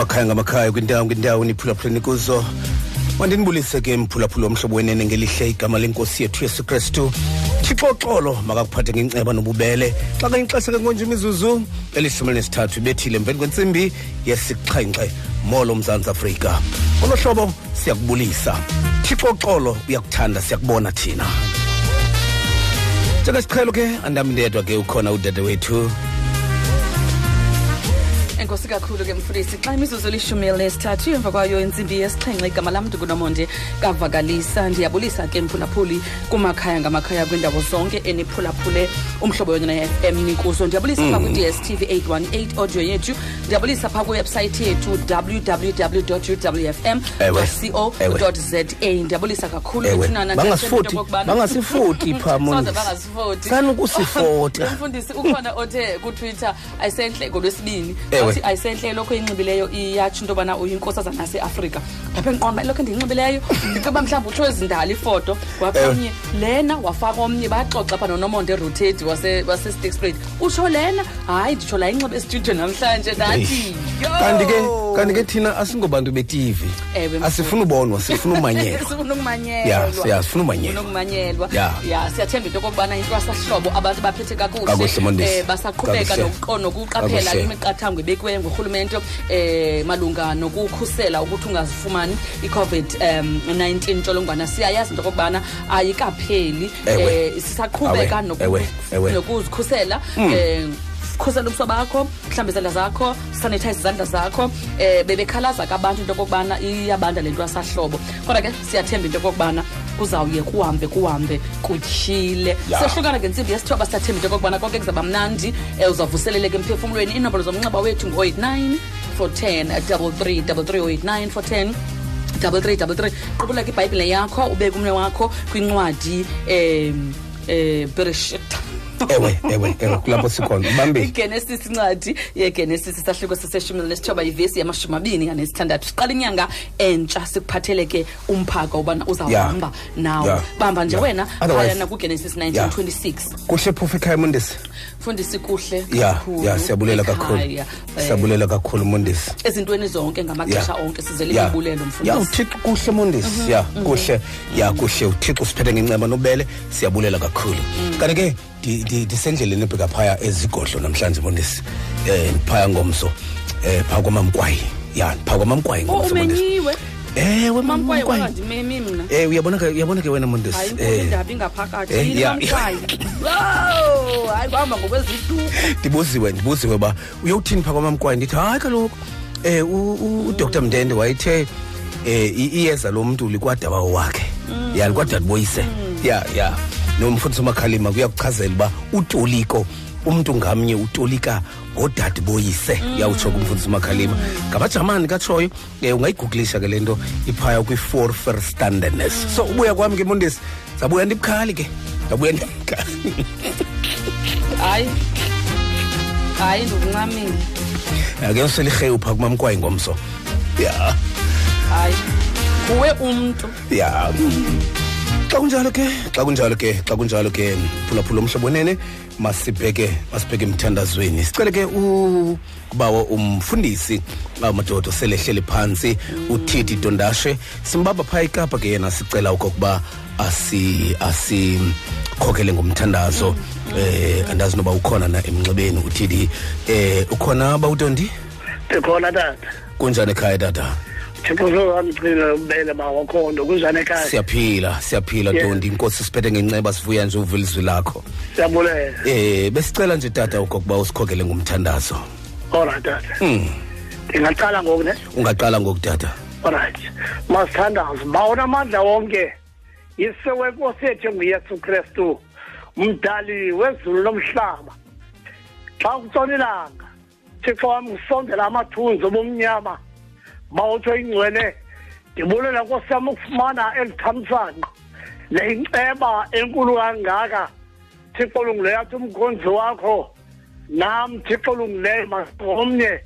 kumakhaya ngamakhaya kwindawo ngendawo niphulaphuleni kuzo. Mandinibulise ke mphulaphula womhlobo wenene ngelihle igama lenkosi yethu yesu kristu. Thixo xolo makakuphathe ngenceba nobubele. Xa kayixesha ke ngonje imizuzu elishumi nesithathu ibethile emveni kwentsimbi yesixhenxe molo mzantsi afrika. Olo hlobo siyakubulisa. Thixo xolo uyakuthanda siyakubona thina. Njengesiqhelo ke andami ndedwa ke ukhona udade wethu enkosi kakhulu ke mfundisi. Xa imizuzu elishumi elinesithathu emva kwayo intsimbi yesixhenxe igama lam ndikunomonde kavakalisa ndiyabulisa ke mphulaphuli kumakhaya ngamakhaya kwindawo zonke eniphulaphule umhlobo yona ne-fm nikuso ndiyabulisa phaa kwi-dstv 818 audio yethu. Ndiyabulisa phaa kwiwebsayithi yethu www uwfm co za ndiyabulisa kakhulu Bangasifoti- umfundisi ukhona othe kutwitter ayisenhle ngolwesibini. Ewe. Wathi ayisenhle lokho eyinxibileyo iyatsho into yobana uyinkosazana yaseafrika apha enqonba lokho endiyinxibileyo ndicinga mhlawumbi utsho ezindala ifoto waphomnye lena wafaka omnye baxoxa pha nonomonde roteti wasestixprate utsho lena hayi nditsho la inxiba estudio namhlanje ndathi "Yo!" kanti ke kanti ke thina asingobantu betivi Ewe, asifuna ubonwa sifuna umanyelwa sifuna ukumanyelwa Ya, siya- sifuna umanyelwa. Sifuna ukumanyelwa Ya. ya siyathemba into okokubana intwasahlobo abantu baphethe kakuhle Kakuhle, Mondesi. eh, basaqhubeka Kakuhle. nokuqo- nokuqaphela Kakuhle. imiqathango ebekiweyo ngurhulumente eh malunga nokukhusela ukuthi ungazifumani i-covid-19 ntsholongwana siyayazi into okokubana ayikapheli. Eh, sisaqhubeka nokuzikhusela eh khusela ubuso bakho mhlawumbi izandla zakho sanitize izandla zakho eh bebekhalaza ke abantu into okokubana iyabanda le nto yasahlobo. Kodwa ke siyathemba into okokubana kuzawuye kuhambe kuhambe kutyhile. Sehlukana ngentsimbi yesithoba siyathemba into okokubana konke kuzaba mnandi um uzawuvuseleleka emphefumlweni. Iinombolo zomnxeba wethu ngu-89 for 10 ke 3 double 3 089 for 10 double three double three qubuleka ibhayibhile yakho ubeke umnwe wakho kwincwadi um um bereshit ewe ewe ewe kulapho sikhona ubambile igenesis incwadi yegenesis isahluko seseshumi nesithoba ivesi yamashumi abini anesithandathu siqala inyanga entsha sikuphathele ke umphaka ubana uzawuhamba nawo Yeah. bamba nje wena phayana kugenesis 1926 kuhle phofu ekhaya mondesi fundisi kuhle ya ya siyabulela kakhulu. Eh, siyabulela kakhulu mondesi ezintweni zonke ngamaxesha Ya. onke sizele Ya. ibulelo ya mfundisi uthixo kuhle mondesi ya kuhle. Ya kuhle. Uthixo siphethe ngenceba nobele. Siyabulela kakhulu. Kanti ke ndisendleleni ebheka phaya ezigodlo namhlanje mondesi um phaya ngomso um phaa kwamamkwayi ya phaa kwamamkwayi Oh, ngomso mondesi umenyiwe? Ewe mamkwayi mamkwayi wangandimemi mna eh uyabona ke uyabona ke wena mondesi hayi eh, inkulu indaba ingaphakathi. Eh, yini ya- mamkwayi Wow, hayi kuhamba ngokweziduko ndibuziwe ndibuziwe uba uyowuthini phaa kwamamkwayi ndithi hayi kaloku um udr mndende wayethe um iyeza lo mntu likwadabawo wakhe. Ya likwadadiboyise ya ya. Nomfundisi umakhalima kuyakuchazela uba utoliko umntu ngamnye utolika ngodade boyise uyawutsho kumfundisi umakhalima. Ngabajamani katshoyo um ungayigugulisha ke le nto iphaya kwi-four verstanderness so ubuya kwami ke mondesi zabuya ndibukhali ke zabuya ndibukhali hayi hayi ndikuncamile ake uselihewu phaa kumamkwayi ngomso. Ya. Hayi kuwe umntu. Ya. Xa kunjalo ke? Xa kunjalo ke xa kunjalo ke phulaphula umhlobo wenene masibheke masibheke emthandazweni. Sicele ke ukubawa umfundisi amadoda selehleli phantsi uthiti dondashe simbamba phaa ikapa ke yena sicela okokuba asi asikhokele ngomthandazo. Eh andazi noba ukhona na emnxebeni uthidi eh ukhona bawutondi ndikhona tata. Kunjani ekhaya tata? Thixo sozamgcina ubele bawakhondo kunjani ekhaya siyaphila siyaphila ntondi inkosi siphethe ngenceba sivuya nje uva ilizwi lakho. Siyabulela eh besicela nje tata okokuba usikhokele ngomthandazo. Olright tata. Mm. ndingaqala ngoku ne? Ungaqala ngokutata olright masithandaze bawona amandla wonke. Yise wenkosi yethu enguyesu kristu mdali wezulu nomhlaba xa kutshona ilanga thixo wam kusondela amathunzi obumnyama. Bawutsho ingcwele ndibulela nkosi yam ukufumana eli thamsanqa. Le inceba enkulu kangaka thixo olungileyo athi umkhonzi wakho nam thixo olungileyo masomnye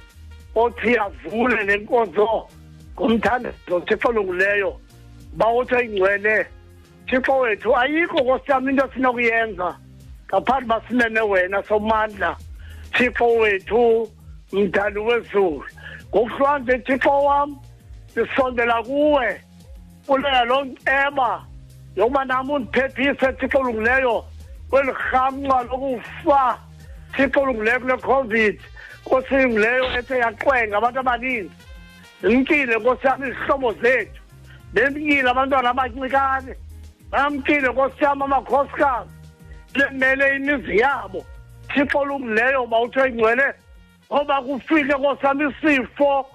othi avule nenkonzo ngomthandazo thixo olungileyo bawutsho ingcwele thixo wethu ayikho nkosi yam into sinokuyenza ngaphandle basimene wena somandla thixo wethu mdali wezulu. Ngokuhlwanje thixo wam ndisondela kuwe ulela loo nceba yokuba nam undiphephise thixo olungileyo kweli rhamnqa lokufa. Thixo olungileyo kule covid nkosi ilungileyo ethe yaxwenga abantu abaninzi ndimkile nkosi yam izihlobo zethu. Bemkile abantwana abancikane bamkile nkosi yam amakhosikazi. Lemele imizi yabo. Thixo olungileyo uthe ingcwele ngoba kufike nkosi yam isifo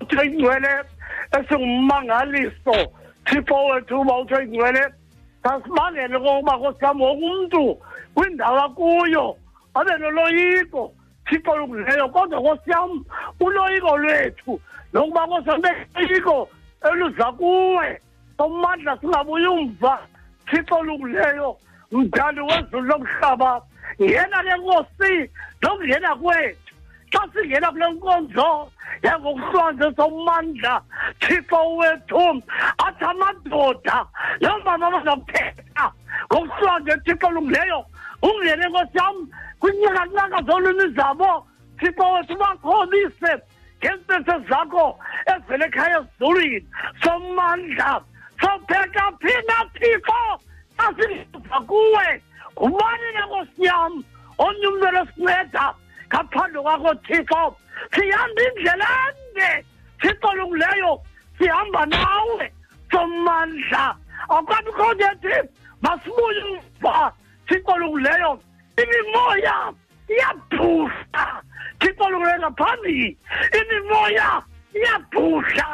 uthe ingcwele esingummangaliso thixo wethu uba uthe ingcwele sasibangele kokuba nkosi yam woke umntu kwindawo akuyo abe noloyiko. Thixo olungileyo kodwa nkosi yam uloyiko lwethu. Nokuba nkosi yam beloyiko eluza kuwe sommandla singabuyi umva. Thixo olungileyo mdali wezulu lomhlaba. Ngena ke nkosi nokungena kwethu. 但是也能不能工作，也我算是从慢的，去保卫通，啊他妈多的，然后慢慢慢慢撇啊，我算着去保弄来哟，我原来我想，我你看那个讨论的什么，去保卫通嘛搞历史，现在是啥个？哎，回来看要处理，从慢的，从别个偏那地方，但是你不顾哎，我慢的我想，我用的是哪吒。Ngaphandle kwakho thixo sihamba indlela ende thixo lungileyo sihamba nawe somandla. Akwabikho ndethi masibuye umva thixo lungileyo imimoya iyabhusha thixo lungileyo ngaphambili. Imimoya iyabhusha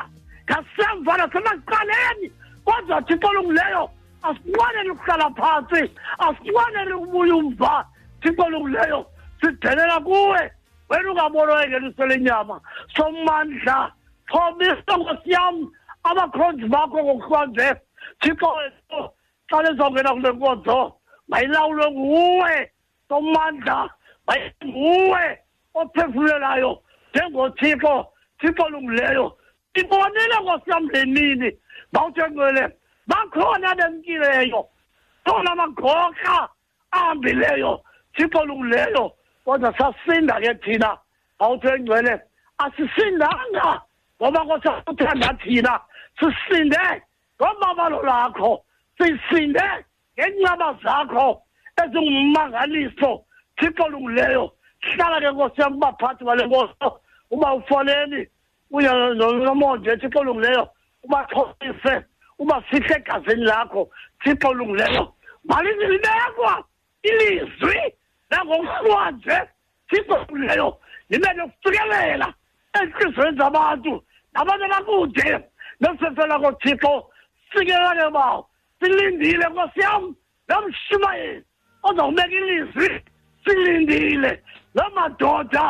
ngasemva nasemaqaleni kodwa thixo lungileyo asinqweneli ukuhlala phantsi asinqweneli ukubuya umva. Thixo lungileyo sidelela kuwe wena ungabonwa engeliso lenyama. Somandla thobisa nkosi yam abakhonzi bakho ngokuhlwanze thixo wethu xa lizawungena kule nkonzo mayilawulwe nguwe. Somandla mayinguwe ophefumlelayo. Njengothixo thixo lungileyo ibonile nkosi yam le mini. Bawuthe ngcwele bakhona bemkileyo khona magoqa ahambileyo thixo lungileyo kodwa sasinda ke thina awuthe ngcwele asisindanga ngoba kosakuthanda thina sisinde ngomabalo lakho sisinde ngencaba zakho ezingummangaliso thixo lungileyo hlala ke nkosi yam kubaphathi bale nkoso uba ufoleni kunye nomonje thixo olungileyo ubaxhobise ubafihle egazini lakho thixo olungileyo malizilibekwa ilizwi nangokuhlwanze thixo olungileyo libe nokufikelela enhliziyweni zabantu nabantu abakude nesese lakho thixo sikelane bawo silindile nkosi yam nomshumayeli ozawubeka ilizwi silindile nomadoda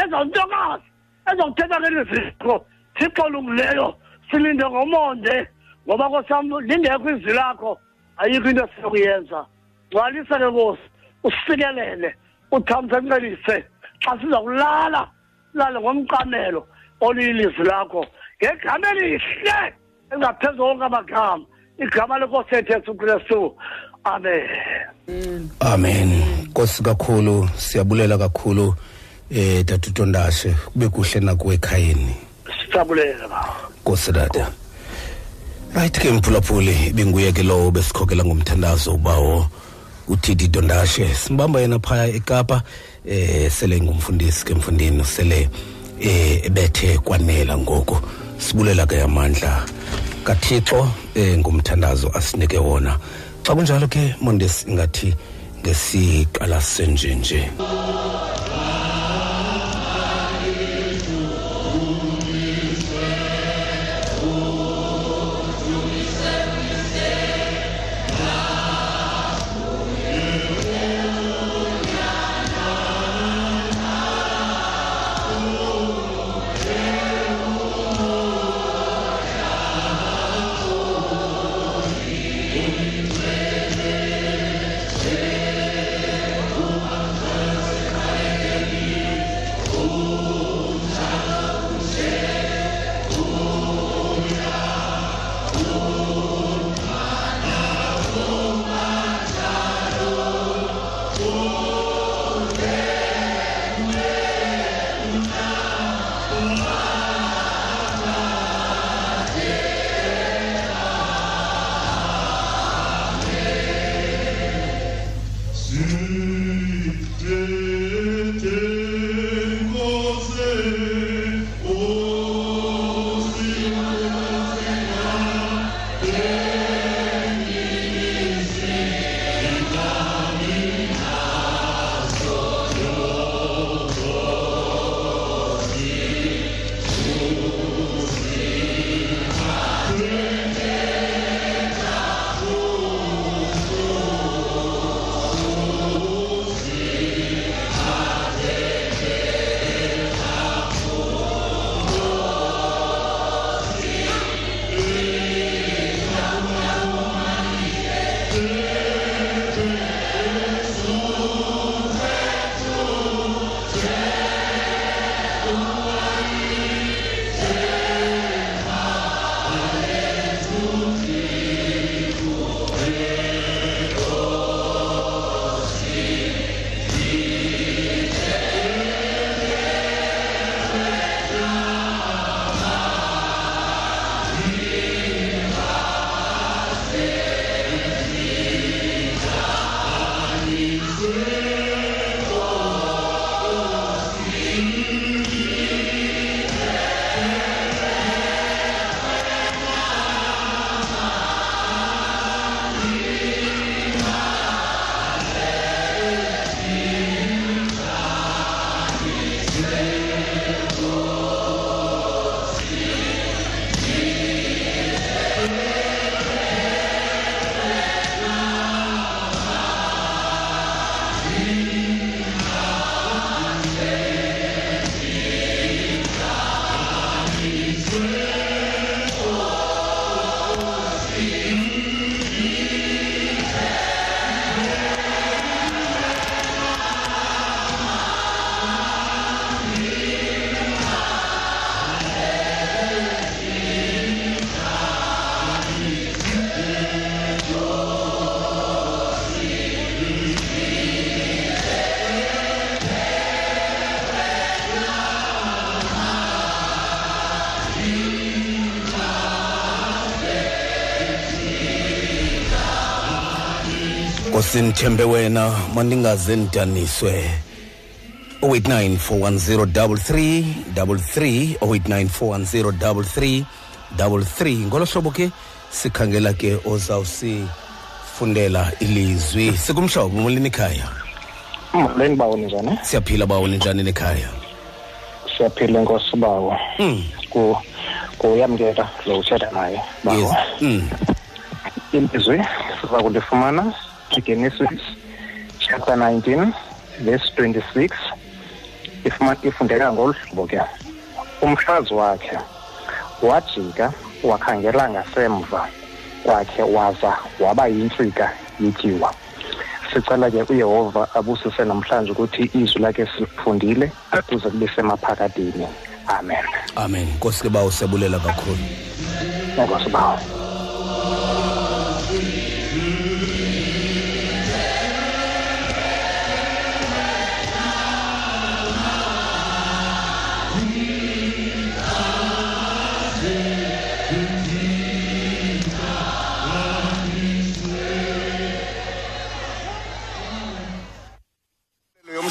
ezawuntokazi ezawuthetha ngeliziko thixo lungileyo silinde ngomonde ngoba kosam lingekho izwi lakho ayikho into esinokuyenza. Gcwalisa ke nkosi. Usikelele uthamse ncelise xa siza kulala lale ngomqamelo oliyilizwi lakho. Ngegama elihle engaphezu konke amagama igama lenkosi yethu yesu kristu. Amen. Amen. Nkosi kakhulu siyabulela kakhulu eh tatutondashe kube kuhle nakuwe ekhayeni sijabulela baba nkosi dada. Right ke mphulaphuli benguye ke lowo besikhokela ngomthandazo ubawo. Uthidi dondashe simbamba yena phaya ekapa eh sele ngumfundisi ke mfundini sele eh ebethe kwanela ngoku sibulela ke amandla kathixo eh ngumthandazo asinike wona. Xa kunjalo ke mondesi ingathi ngesiqala senje nje nkosi nithembe wena mandingaze ndidaniswe 0894103333 0894103333 ngolo hlobo ke sikhangela ke ozawusifundela ilizwi. Sikumhlobo molini ekhaya molweni bawo ninjani? Siyaphila bawo ninjani nekhaya siyaphila enkosi bawo. Mm. ku kuyamkela lo uthetha naye yes. bawo mm. ilizwi siza kulifumana. Egenesis chapter 19 verse 26 ifuma- ifundeka ngolu hlobo ke umhlazi wakhe wajika wakhangela ngasemva kwakhe waza waba yintsika yityiwa. Sicela ke uyehova abusise namhlanje ukuthi izwi lakhe silifundile kuze kube semaphakadini. Amen. Amen. Nkosi ke bawo siyabulela kakhulu. Enkosi bawo.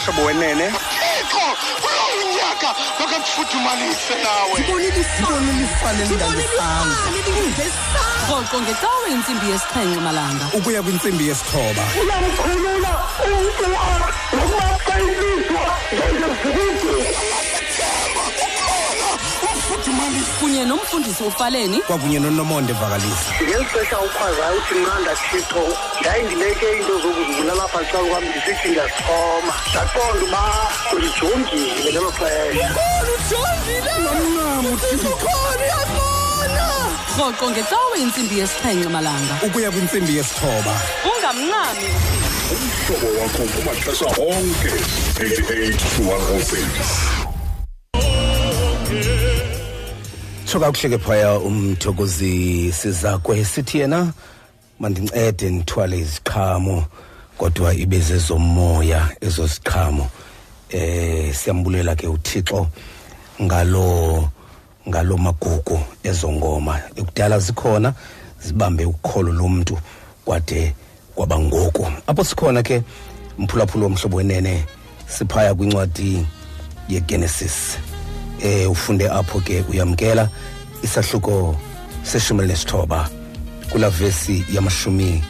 Yomhlobo wenene. Thixo kulo unyaka makakufudumalise nawe rhoqo ngecawe intsimbi yesixhenxe malanga. Ukuya kwintsimbi yesithoba. Uyamkhulula umntu nokuba ilizwa njengezibuko ufudumalise kunye nomfundisi ufaleni. Kwakunye nonomonde vakalisa ngexesha ukhwazayo uthi nqanda thixo ndayindibeke iinto zokuzibulala apha xa kwam ndisithi ndiyasixhoma ndaqonda uba undijongile ngelo xesha. Rhoqo ngecawe intsimbi yesixhenxe malanga. Ukuya kwintsimbi yesithoba. Ungamncami umhlobo wakho kumaxesha onke 88 to 106 tsho kakuhle ke phaya umthokozi sizakwe. Sithi yena mandincede ndithwale iziqhamo kodwa ibe zezomoya ezo ziqhamo eh siyambulela ke uthixo ngalo ngalo magugu ezo ngoma ekudala zikhona zibambe ukholo lomntu kwade kwaba ngoku. Apho sikhona ke mphulaphula womhlobo wenene siphaya kwincwadi yegenesis. Eh ufunde apho ke uyamkela. Isahluko seshumi nesithoba kula vesi yamashumi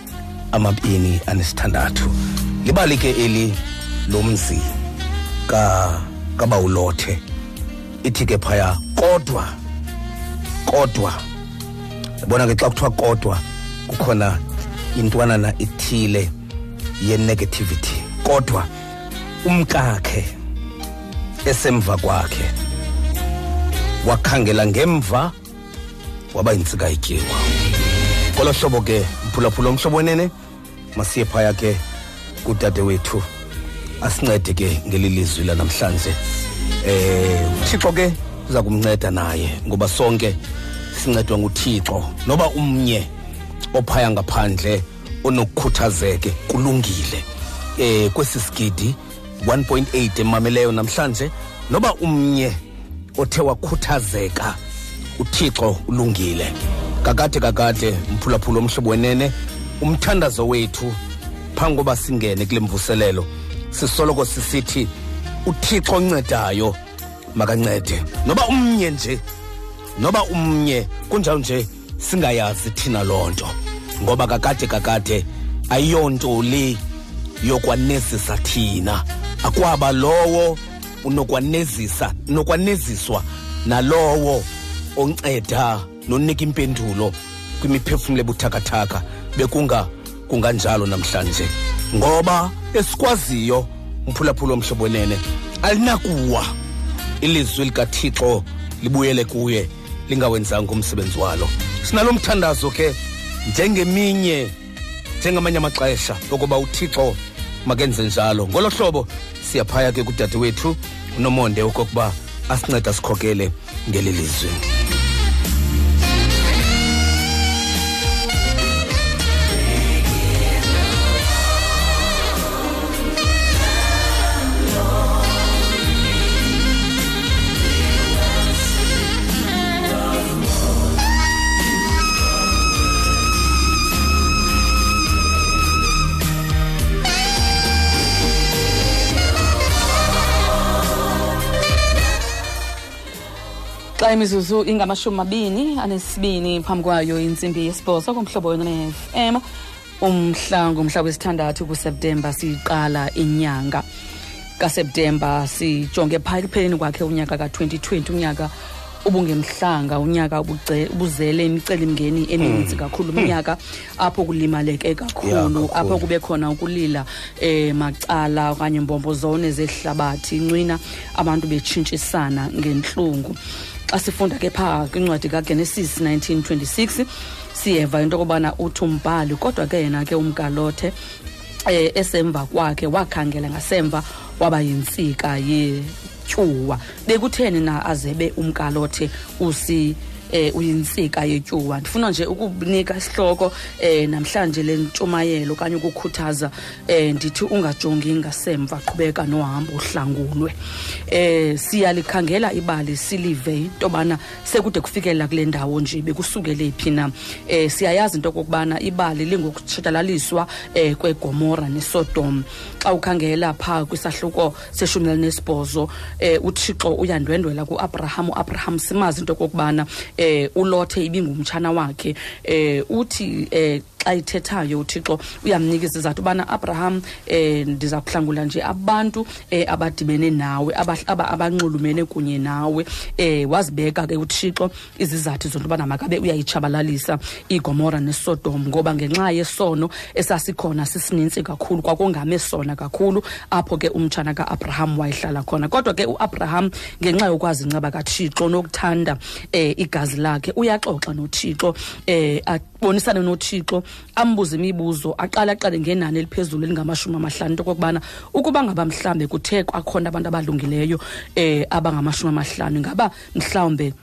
amabini anesithandathu. Libali ke eli lomzi ka kabawulothe ithi ke phaya kodwa kodwa. Yabona ke xa kuthiwa kodwa kukhona intwanana ithile ye-negativity. Kodwa umkakhe esemva kwakhe. Wakhangela ngemva waba yintsika ityiwa kolo hlobo ke mphulaphula umhlobo wenene masiye phaya ke kudade wethu asincede ke ngeli lizwi lanamhlanje. Eh uthixo ke uza kumnceda naye ngoba sonke sincedwa nguthixo. Noba umnye ophaya ngaphandle onokukhuthazeke kulungile. Eh kwesi sigidi 1.8 emameleyo namhlanje noba umnye othe wakhuthazeka uthixo ulungile. Kakade kakade mphulaphula omhlobo wenene umthandazo wethu phambi koba singene kule mvuselelo sisoloko sisithi uthixo oncedayo makancede. Noba umnye nje noba umnye kunjalo nje singayazi thina loo nto ngoba kakade kakade ayiyonto le yokwanezisa thina. Akwaba lowo unokwanezisa nokwaneziswa nalowo onceda nonika impendulo kwimiphefumlo ebuthakathaka. Bekunga kunganjalo namhlanje. Ngoba esikwaziyo mphulaphula omhlobo wenene alinakuwa. Ilizwi likathixo libuyele kuye lingawenzanga umsebenzi walo. Sinalo mthandazo ke njengeminye njengamanye amaxesha okuba uthixo makenze njalo. Ngolo hlobo siyaphaya ke kudade wethu unomonde okokuba asincede asikhokele ngeli xa imizuzu ingamashumi mabini anesibini phambi kwayo intsimbi yesibhozo kumhlobo wene-fm umhla ngumhla wesithandathu kuseptemba siyiqala inyanga. Kaseptemba sijonge phaa ekupheleni kwakhe unyaka ka-2020 unyaka ubungemhlanga unyaka ubuzele imicelimngeni emininzi kakhulu unyaka apho kulimaleke kakhulu apho kube khona ukulila eh macala okanye mbombo zone zehlabathi incwina abantu betshintshisana ngentlungu. Xa sifunda ke phaa kwincwadi kagenesis 1926 siyeva into yokubana uthi umbhali kodwa ke yena ke umgalothe eh esemva kwakhe wakhangela ngasemva waba yintsika yetyuwa. Bekutheni na azebe umgalothe usi eh uyintsika yetyuwa ndifuna nje ukunika isihloko eh namhlanje le ntshumayelo okanye ukukhuthaza eh ndithi ungajongi ngasemva qhubeka nohambo uhlangulwe. Eh siyalikhangela ibali silive into bana sekude kufikelela kule ndawo nje bekusukele phi na. Eh siyayazi into okokubana ibali lingokutshatalaliswa eh kwegomora nesodom. Xa ukhangela phaa kwisahluko seshumi elinesibhozo eh uthixo uyandwendwela kuabraham uabraham simazi into okokubana eh ulothe ibingumtshana wakhe eh uthi eh xa ithethayo uthixo uyamnika izizathu ubana abraham eh ndiza kuhlangula nje abantu eh abadibene nawe aba- aba- abanxulumene kunye nawe. Eh wazibeka ke uthixo izizathu zonto ubana makabe uyayitshabalalisa igomora nesodom ngoba ngenxa yesono esasikhona sisinintsi kakhulu kwakungame sona kakhulu apho ke umtshana ka-abraham wayehlala khona. Kodwa ke uabraham ngenxa yokwazi inceba kathixo nokuthanda eh igazi lakhe uyaxoxa nothixo eh abonisane nothixo ambuze imibuzo aqale aqale ngenani eliphezulu elingamashumi amahlanu into okokubana ukuba ngaba mhlawumbe kuthe kwakhona abantu abalungileyo eh abangamashumi amahlanu ngaba mhlawumbe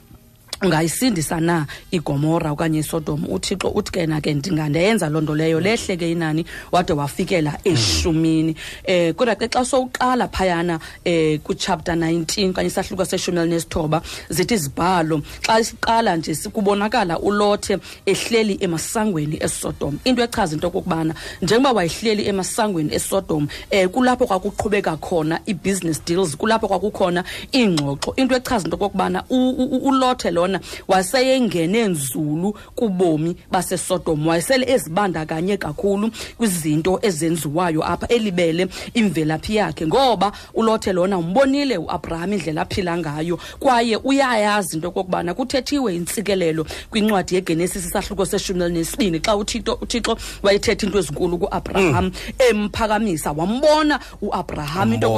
ungayisindisa na igomora okanye isodom? Uthixo uthi ke na ke ndingandenza loo nto leyo. Lehle ke inani wade wafikela eshumini. Eh kodwa ke xa sowuqala phayana eh kuchapter 19 okanye isahluko seshumi elinesithoba zithi izibhalo xa siqala nje sikubonakala ulothe ehleli emasangweni esodom. Into echaza into okokubana njengoba wayehleli emasangweni esodom eh kulapho kwakuqhubeka khona i-business deals kulapho kwakukhona iingxoxo into echaza into okokubana u- u- u- ulothe lona waseyengene nzulu kubomi basesodom. Wayesele ezibandakanye kakhulu kwizinto ezenziwayo apha elibele imvelaphi yakhe ngoba ulothe lona umbonile uabraham indlela aphila ngayo kwaye uyayazi into okokubana kuthethiwe intsikelelo kwincwadi yegenesis isahluko seshumi elinesibini xa uthixo uthixo wayethetha into ezinkulu kuabraham. Emphakamisa wambona uabraham into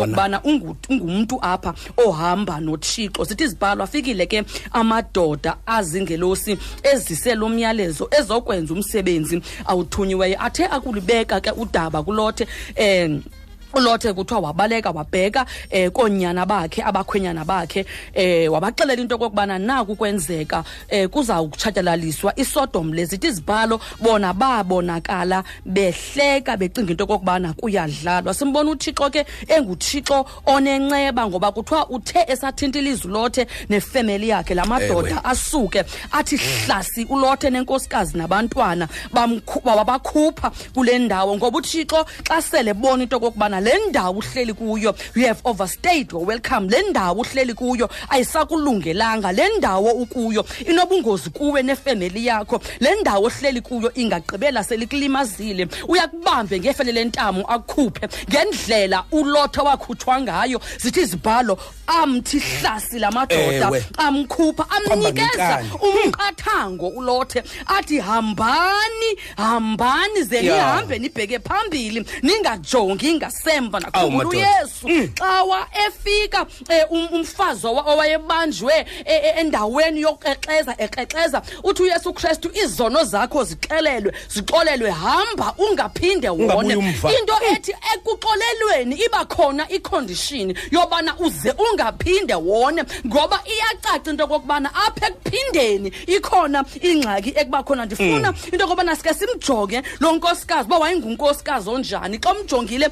ungu- ungumntu apha ohamba nothixo. Zithi izibhalo afikile ke amadoda azingelosi ezise lo myalezo ezokwenza umsebenzi awuthunyiweyo athe akulibeka ke udaba kulothe um ulothe kuthiwa wabaleka wabheka eh koonyana bakhe abakhwenyana bakhe eh wabaxelela into okokubana naku kwenzeka eh kuzawutshatyalaliswa isodom lezithi izibhalo bona babonakala behleka becinga into okokubana kuyadlalwa. Simbona uthixo ke enguthixo onenceba ngoba kuthiwa uthe esathinta ilizwi lothe nefemeli yakhe la madoda asuke athi hlasi ulothe nenkosikazi nabantwana bamkhu- wabakhupha kule ndawo. Ngoba uthixo xa sele bona into okokubana le ndawo uhleli kuyo. You have overstayed your welcome. Le ndawo uhleli kuyo ayisakulungelanga. Le ndawo ukuyo inobungozi kuwe nefemeli yakho. Le ndawo ohleli kuyo ingagqibela selikulimazile uyakubambe ngefele lentamo akhuphe ngendlela ulotho wakhutshwa ngayo. Zithi izibhalo amthi hlasi la madoda amkhupha amnikeza umqathango ulothe. Athi hambani hambani ze nihambe nibheke phambili ningajongi ngasemva Awu, nakhulu madoda. uyesu. Xa wa efika eh, um- umfazi owa- owayebanjwe eh, eh, endaweni yokukrexeza ekrexeza uthi uyesu kristu izono zakho zixelelwe zixolelwe hamba ungaphinde wone. Ungabuyi umva. into ethi ekuxolelweni iba khona icondition yobana uze ungaphinde wone ngoba iyacaca into okokubana apha ekuphindeni ikhona ingxaki ekuba khona. Ndifuna into okobana sike simjonge lo nkosikazi uba wayengunkosikazi onjani. Xa umjongile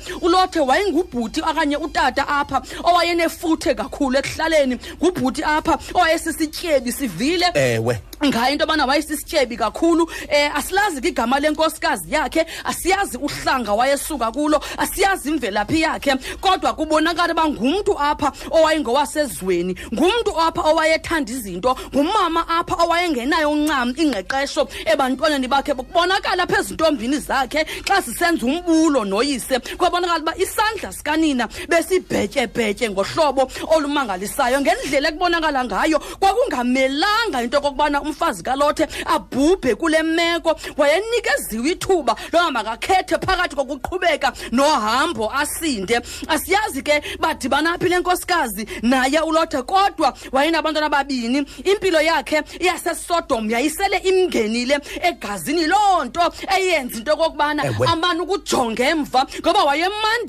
ulothe wayengubhuti okanye utata apha owayenefuthe kakhulu ekuhlaleni. Ngubhuti apha owayesisityebi sivile? Ewe. Ngayo into yobana wayesisityebi kakhulu. Um asilazi ke igama lenkosikazi yakhe asiyazi uhlanga wayesuka kulo asiyazi imvelaphi yakhe. Kodwa kubonakala uba ngumntu apha owayengowasezweni ngumntu apha owayethanda izinto ngumama apha owayengenayo uncam ingqeqesho ebantwaneni bakhe. Kubonakala apha ezintombini zakhe xa zisenza umbulo noyise. Kwabonakala uba isandla sikanina besibhetyebhetye ngohlobo olumangalisayo ngendlela ekubonakala ngayo. Kwakungamelanga into okokubana umfazi kalothe abhubhe kule meko wayenikeziwe ithuba loba makakhethe phakathi kokuqhubeka nohambo asinde. Asiyazi ke badibana phi le nkosikazi naye ulothe kodwa wayenabantwana ababini. Impilo yakhe iyasesodom yayisele imngenile egazini loo nto eyenza into okokubana Ewe. amane ukujonga emva ngoba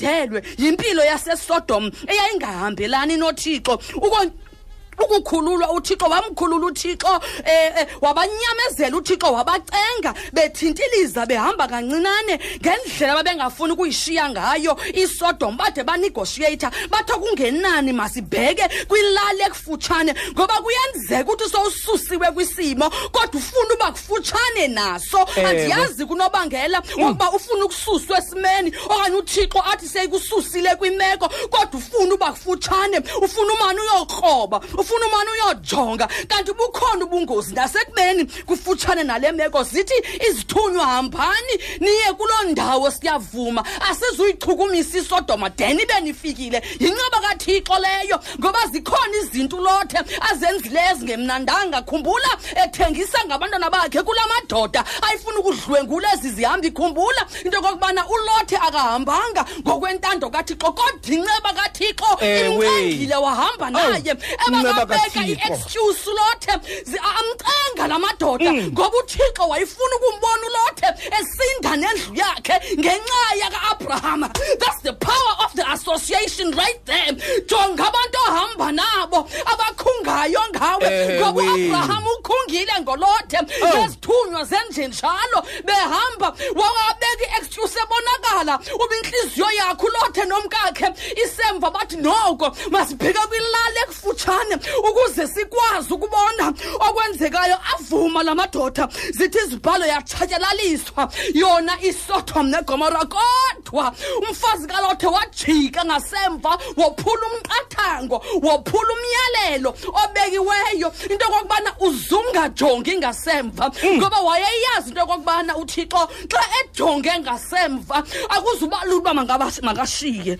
wayemandelwe yimpilo yasesodom eyayingahambelani nothixo. Uko- ukukhululwa uthixo wamkhulula uthixo eh, eh wabanyamezela uthixo wabacenga bethintiliza behamba kancinane ngendlela babengafuni ukuyishiya ngayo isodom bade banegotiator bathi kungenani masibheke kwilali ekufutshane ngoba kuyenzeka ukuthi sowususiwe kwisimo kodwa ufuna uba kufutshane naso Ewe. andiyazi kunobangela wokuba ufuna ukususwa esimeni okanye uthixo athi seyikususile kwimeko kodwa ufuna uba kufutshane ufuna umane uyokroba ufuna umane uyojonga kanti bukhona ubungozi nasekubeni kufutshane nale meko zithi izithunywa hambani niye kuloo ndawo siyavuma. Asizuyichukumisa isodoma den ibe nifikile. Yinceba kathixo leyo ngoba zikhona izinto ulothe azenzileyo ezingemnandanga. Khumbula ethengisa ngabantwana bakhe kula madoda ayifuna ukudlwengula ezi zihamba ikhumbula into yokokubana ulothe akahambanga ngokwentando kathixo. Kodwa inceba kathixo Ewe. imcengile wahamba naye. Inceba ebakabeka kaThixo. i-excuse ulothe zi- amcenga la madoda ngoba uthixo wayefuna ukumbona ulothe esinda nendlu yakhe ngenxa yaka-abrahama. That's the power of the association right there. Jonga abantu ohamba nabo abakhungayo ngawe. Ewe. ngoba uabraham ukhungile ngolothe. Oh. nezithunywa zenje njalo. Behamba wawabeka i-excuse ebonakala. Uba intliziyo yakho ulothe nomkakhe isemva bathi noko masibheke kwilali ekufutshane. Ukuze sikwazi ukubona okwenzekayo avuma la madoda. Zithi izibhalo yatshatyalaliswa. Yona isodom negomora kodwa. Umfazi kalothe wajika ngasemva wophula umqathango wophula umyalelo obekiweyo. Into yokokubana uzungajongi ngasemva ngoba wayeyazi into yokokubana uthixo xa ejonge ngasemva akuzuba lula uba mangaba- makashiye.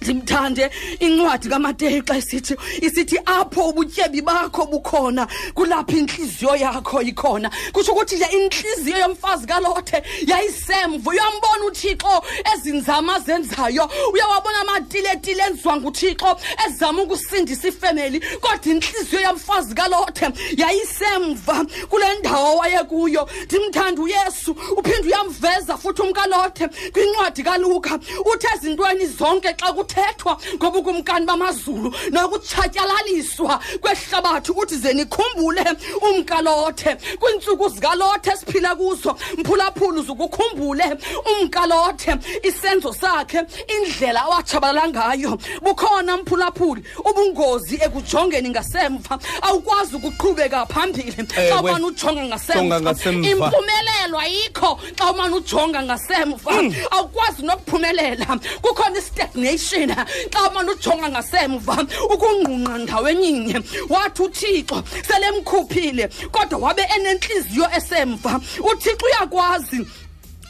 Ndimthande incwadi kamateyu xa isithi isithi apho ubutyebi bakho bukhona kulapho intliziyo yakho ikhona. Kutsho ukuthi le intliziyo yomfazi kalothe yayisemva uyambona uthixo ezinzama azenzayo uyawabona amatiletile enziwa nguthixo ezama ukusindisa ifemeli kodwa intliziyo yomfazi kalothe yayisemva kule ndawo wayekuyo ndimthanda uyesu uphinde uyamveza futhi umkalothe kwincwadi kaluka uthi ezintweni zonke xa kuthethwa ngobukumkani bamazulu nokutshatyalaliswa kwehlabathi uthi ze nikhumbule umkalothe kwiintsuku zikalothe esiphila kuzo mphulaphula uzukukhumbule umkalothe isenzo sakhe indlela awatshabalala ngayo bukhona mphulaphuli ubungozi ekujongeni ngasemva awukwazi ukuqhubeka phambili xa Ewe. umane ujonga Jonga ngasemva ngasemva. impumelelo ayikho xa umane ujonga ngasemva awukwazi nokuphumelela kukhona i-stagnation xa umane ujonga ngasemva ukungqungqa ndawenyinye wathi uthixo selemkhuphile kodwa wabe enentliziyo esemva. Uthixo uyakwazi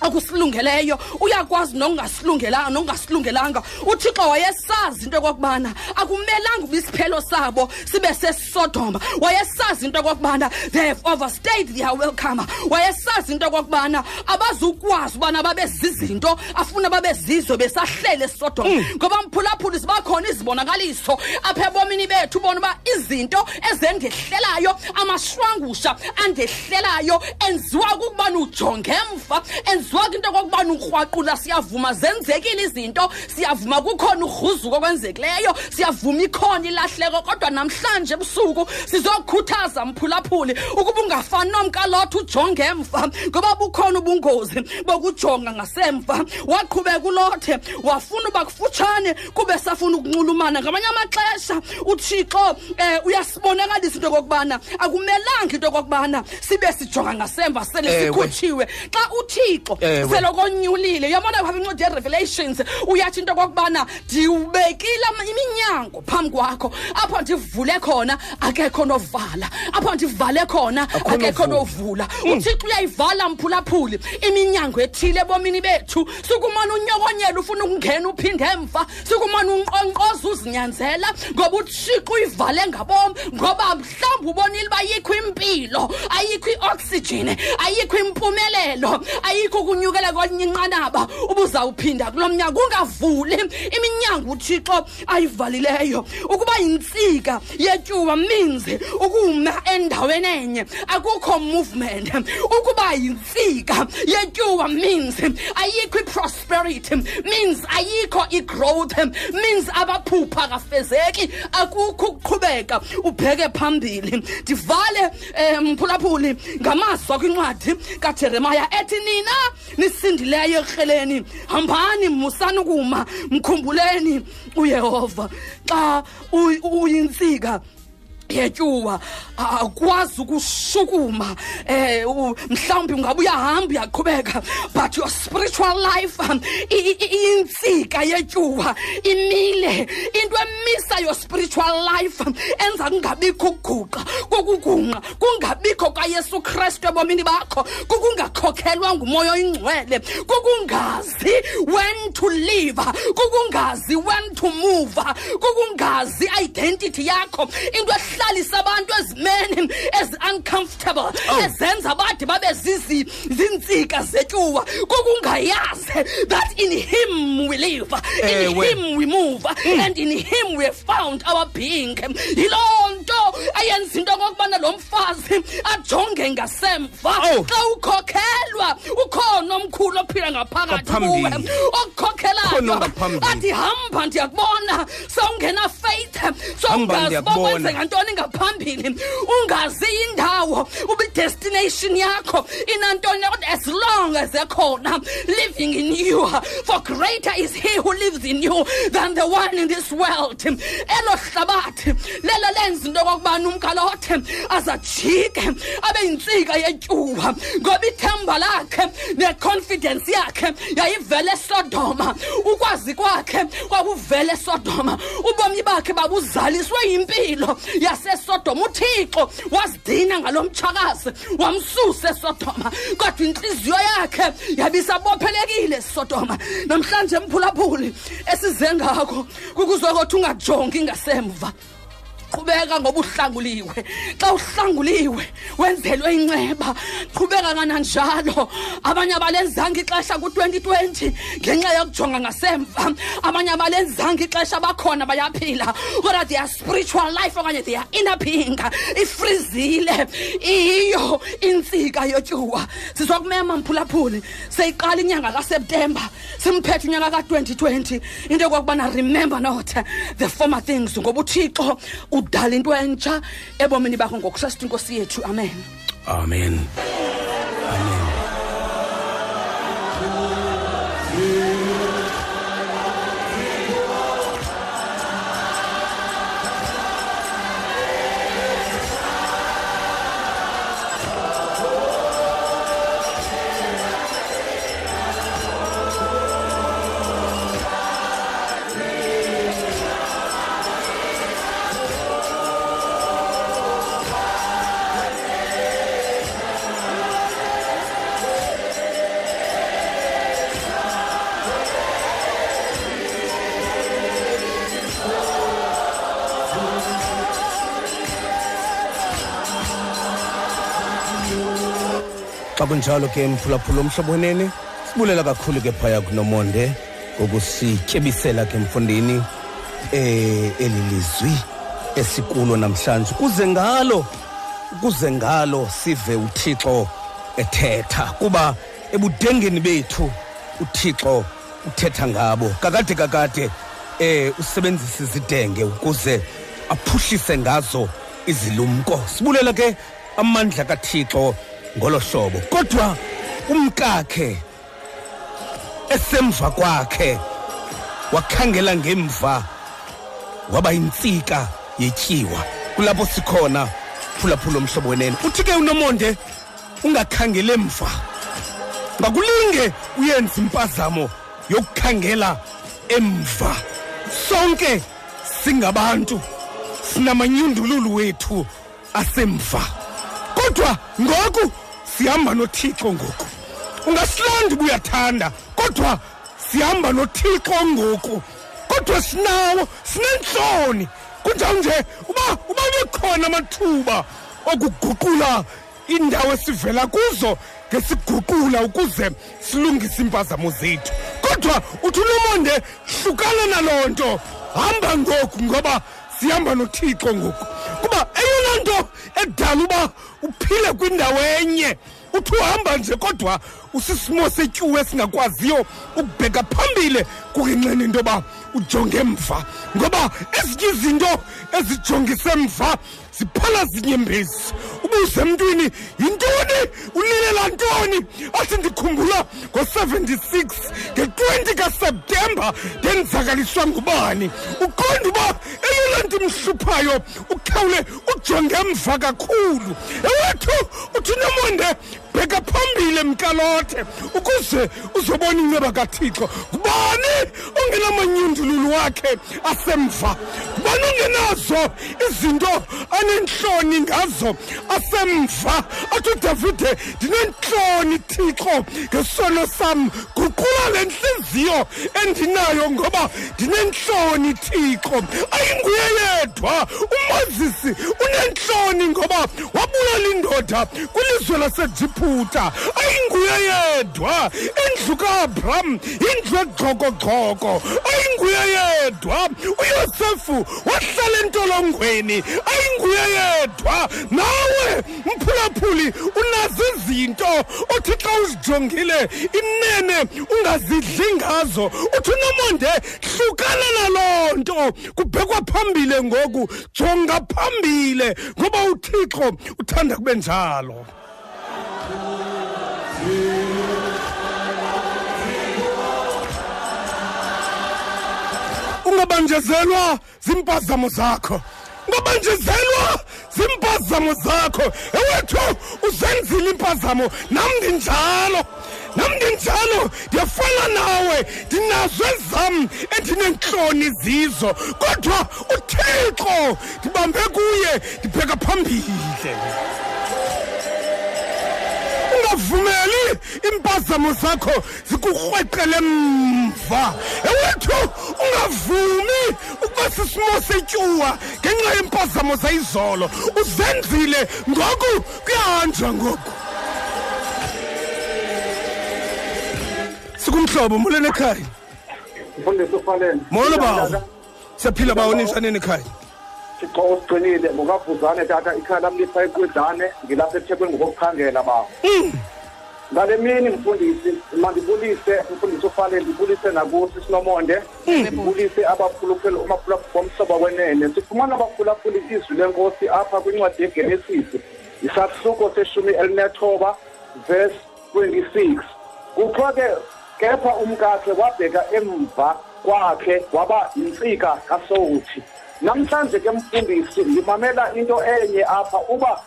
akusilungeleyo uyakwazi nokungasilungelanga nokungasilungelanga. Uthixo wayesazi into yokokubana akumelanga uba isiphelo sabo sibe sesodoma wayesazi into yokokubana they have overstayed their welcome. Wayesazi into yokokubana abazukwazi ubana babe zizinto afuna babe zizo besahlele esodoma mm. ngoba mphulaphuli zibakhona izibonakaliso. Apha ebomini bethu ubona uba izinto ezendehlelayo amashwangusha andehlelayo enziwa kukubana ujonge emva enziwa ayizwaki into okokubana urhwaqula siyavuma zenzekile izinto siyavuma kukhona ugruzuko okwenzekileyo siyavuma ikhona ilahleko kodwa namhlanje ebusuku sizokhuthaza mphulaphuli ukuba ungafani nomkalotha ujonge emva ngoba bukhona ubungozi bokujonga ngasemva waqhubeka ulothe wafuna uba kufutshane kube safuna ukunxulumana ngamanye amaxesha uthixo um uyasibonakalisa into okokubana akumelanga into okokubana sibe sijonga ngasemva sele Ewe. sikhutshiwe xa uthixo Ewe. Selokonyulile uyabona phaa incwadi yerevelations? Uyatsho into okokubana ndiwubekile ama- iminyango phambi kwakho. Apho ndivule khona akekho novala. Apho ndivale khona Akho akekho novula. novula. Uthixo uyayivala mphulaphuli iminyango ethile ebomini bethu. Sukumane unyokonyela ufuna ukungena uphinde emva. Sukumane unkqonkqoza uzinyanzela ngoba uthixo uyivale ngabom ngoba mhlawumbi ubonile uba ayikho impilo ayikho ioxygen ayikho impumelelo ayikho ukunyukela kwelinye inqanaba ubuzawuphinda kulo mnyango ungavuli iminyango uthixo ayivalileyo ukuba yintsika yetyuwa means ukuma endaweni enye. Akukho movement. Ukuba yintsika yetyuwa means ayikho iprosperity. Means ayikho igrowth. Means abaphupha kafezeki akukho ukuqhubeka. Ubheke phambili. Ndivale um mphulaphuli ngamazwi kwincwadi kajeremaya ethi nina nisindileyo erheleni. Hambani musani ukuma mkhumbuleni uyehova. Xa uy- uyintsika yetyuwa akwazi ukushukuma eh u- mhlawumbi ungabe uyahamba uyaqhubeka but your spiritual life um, i- i- i- iyintsika yetyuwa imile. Into emisa your spiritual life um, enza kungabikho ukuguqa kokugungqa kungabikho kayesu kristu ebomini bakho kukungakhokelwa ngumoya oyingcwele kukungazi when to live kukungazi when to move kukungazi identity yakho. Into ehlalisa abantu ezimeni ezi-uncomfortable oh. ezenza bade babe zintsika zetyuwa kukungayazi that in him we live in eh, him we move hmm. and in him we have found our being. Yiloo nto ayenza into okokubana lo mfazi ajonge ngasemva. Oh. xa ukhokhelwa ukhona omkhulu ophila ngaphakathi kuwe. Okukhokhelayo athi hamba ndiyakubona sawungena faith Hamba uba kwenzeka ntoni ngaphambili. Ungazi indawo uba idestination yakho inantoni as long as ekhona. Living in you for greater is he who lives in you than the one in this world. Elo hlabathi lelo lenza into okokubana umkalothe azajike abe yintsika yetyuwa ngoba ithemba lakhe neconfidence yakhe yayivele esodoma ukwazi kwakhe kwakuvele esodoma ubomi bakhe babuzaliswe yimpilo yasesodoma. Uthixo wazidina ngalo mtshakazi wamsusa esodoma kodwa intliziyo yakhe yabisabophelekile esodoma namhlanje mphulaphuli esize ngako kukuzokothi ungajongi ngasemva. Qhubeka ngoba uhlanguliwe. Xa uhlanguliwe wenzelwe inceba qhubeka kananjalo. Abanye abalenzanga ixesha ku-2020 ngenxa yokujonga ngasemva. Abanye abalenzanga ixesha bakhona bayaphila. Kodwa their spiritual life okanye their inner being. Ifrizile iyo intsika yotyuwa sizokumema mphulaphuli. Seyiqala inyanga kaseptemba simphethe unyaka ka-2020 into yokokubana remember not the former things ngoba uthixo udala into entsha ebomini bakho ngokusasithi inkosi yethu. Amen. Amen. Xa kunjalo ke mphulaphula umhlobo wenene sibulela kakhulu ke phaya kunomonde ngokusityebisela ke mfundini eh eli lizwi esikulo namhlanje. Kuze ngalo kuze ngalo sive uthixo ethetha kuba ebudengeni bethu uthixo uthetha ngabo. Kakade kakade eh usebenzisa izidenge ukuze aphuhlise ngazo izilumko. Sibulela ke amandla kathixo ngolo hlobo kodwa umkakhe esemva kwakhe wakhangela ngemva waba yintsika yetyiwa. Kulapho sikhona phulaphula mhlobo wenene. Uthi ke unomonde ungakhangele emva. Ngakulinge uyenze impazamo yokukhangela emva. Sonke singabantu sinamanyundululu wethu asemva. Kodwa ngoku sihamba nothixo ngoku. Ungasilanda uba uyathanda kodwa sihamba nothixo ngoku. Kodwa sinawo sinentloni kunjawunje uba uba bekhona amathuba okuguqula indawo esivela kuzo ngesiguqula ukuze silungise impazamo zethu. Kodwa uthi unomonde hlukana naloo nto hamba ngoku ngoba sihamba nothixo ngoku. Kuba eyona nto edala uba uphile kwindawo enye uthi uhamba nje kodwa usisimo setyuwa esingakwaziyo ukubheka phambile kukenxeni into yoba ujonge emva. Ngoba ezinye izinto ezijongise emva ziphala zinyembezi. Ubuze emntwini yintoni? Ulilela ntoni? Athi ndikhumbula ngo-76 nge-20 kaseptemba ndenzakaliswa ngubani. Uqonda uba eyona nto imhluphayo ukhawule ujonge emva kakhulu. Ewethu uthi nomonde bheka phambili mkalothe ukuze uzobona inceba kathixo. Ngubani ongenamanyundululu wakhe asemva? Ngubani ongenazo izinto anentloni ngazo asemva athi udavide ndinentloni thixo ngesono sam. Guqula le ntliziyo endinayo ngoba ndinentloni thixo. Ayinguye yedwa umozisi unentloni ngoba wabulala indoda kwilizwe lasejiphuta ayinguye yedwa indlu kaabram yindlu egxokogxoko. Ayinguye yedwa uyosefu wahlala entolongweni. Ayinguye yedwa nawe mphulaphuli unazo izinto othi xa uzijongile inene ungazidli ngazo uthi unomonde hlukana naloo nto. Kubhekwa phambile ngoku jonga phambile ngoba uthixo uthanda kube njalo. Ungabanjezelwa zimpazamo zakho. Ungabanjezelwa zimpazamo zakho. Ewethu uzenzile impazamo. Nam ndinjalo. Nam ndinjalo. Ndiyafana nawe. Ndinazo ezam endineentloni zizo. Kodwa uthixo ndibambe kuye ndibheka phambili. Ungavumeli impazamo zakho zikurhweqele mva ewethu ungavumi ukuba sisimo setyuwa ngenxa yempazamo zayizolo. Uzenzile ngoku kuyahanjwa ngoku. Sikumhlobo molweni ekhaya mfundisi ufaleni molo bawo. Siyaphila bawo ninjani ekhaya. Thixo usigcinile ngokavuzane tata ikhaya lam lifa ekwidlane ngilapha ethekwini ngokokukhangela bawo ngale mini mfundisi mandibulise mfundisi ufaleni ndibulise nakusi sinomonde ndibulise abaphulaphuli bomhlobo wenene. Sifumana abaphulaphuli izwi lenkosi apha kwincwadi yegenesisi isahluko seshumi elinethoba verse 26 kuthiwa ke kepha umkakhe wabheka emva kwakhe waba yintsika kasowuthi. Namhlanje ke mfundisi ngimamela into enye apha uba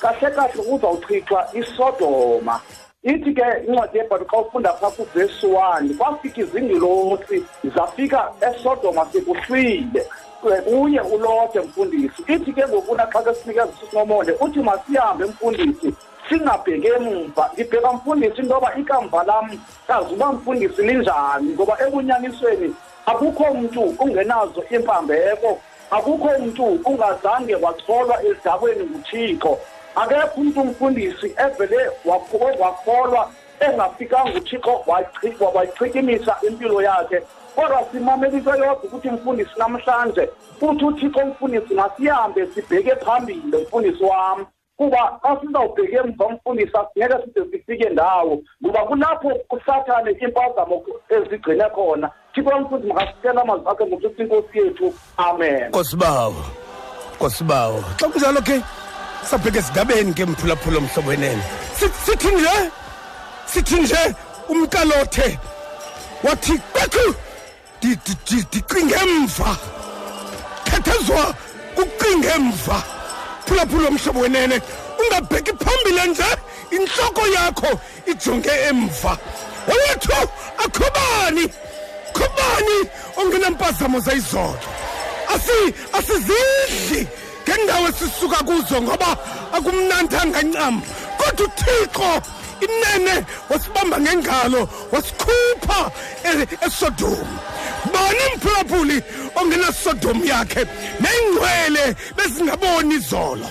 kahle kahle kuzawuchithwa isodoma. Ithi ke incwadi yebhayibhile xa ufunda phaa kuvesi one kwafika izingilosi zafika esodoma sekuhlwile. Kuye ulote mfundisi. Ithi ke ngokuna xa ke sinikeza sisinomonde uthi masihambe mfundisi singabheki emva. Ngibheka mfundisi into yoba ikamva lam kazi uba mfundisi linjani ngoba ebunyanisweni akukho mntu ungenazo impambeko akukho mntu ungazange wacholwa ezidabweni nguthixo. Akekho umntu umfundisi evele wakholwa engafikanga uthixo wayichikimisa impilo yakhe. Kodwa simamelise yodwa ukuthi mfundisi namhlanje futhi uthixo mfundisi masihambe sibheke phambili mfundisi wam kuba xa sizawubheka emva umfundisi ngeke side sifike ndawo ngoba kulapho usathane impazamo ezigcine khona. Thixo mfundisi makasicela amazwi akhe ngokuthi inkosi yethu amen. Nkosibawo nkosibawo. Xa kunjalo ke sabheka esidabeni ke mphulaphula mhlobo wenene Si- sithi nje sithi nje umkalothe wathi kwekhu di- di- di- dicinge emva. Khethezwa kucinge emva. Phulaphula mhlobo wenene ungabheki phambile nje intloko yakho ijonge emva. Owethu akhobani khobani ongenampazamo zayizolo? Asi asizidli ngendawo esisuka kuzo ngoba akumnandanga ncam kodwa uthixo inene wasibamba ngengalo wasikhupha e- esodomu bani mphulaphuli ongenasodomu yakhe? Nengcwele bezingaboni izolo.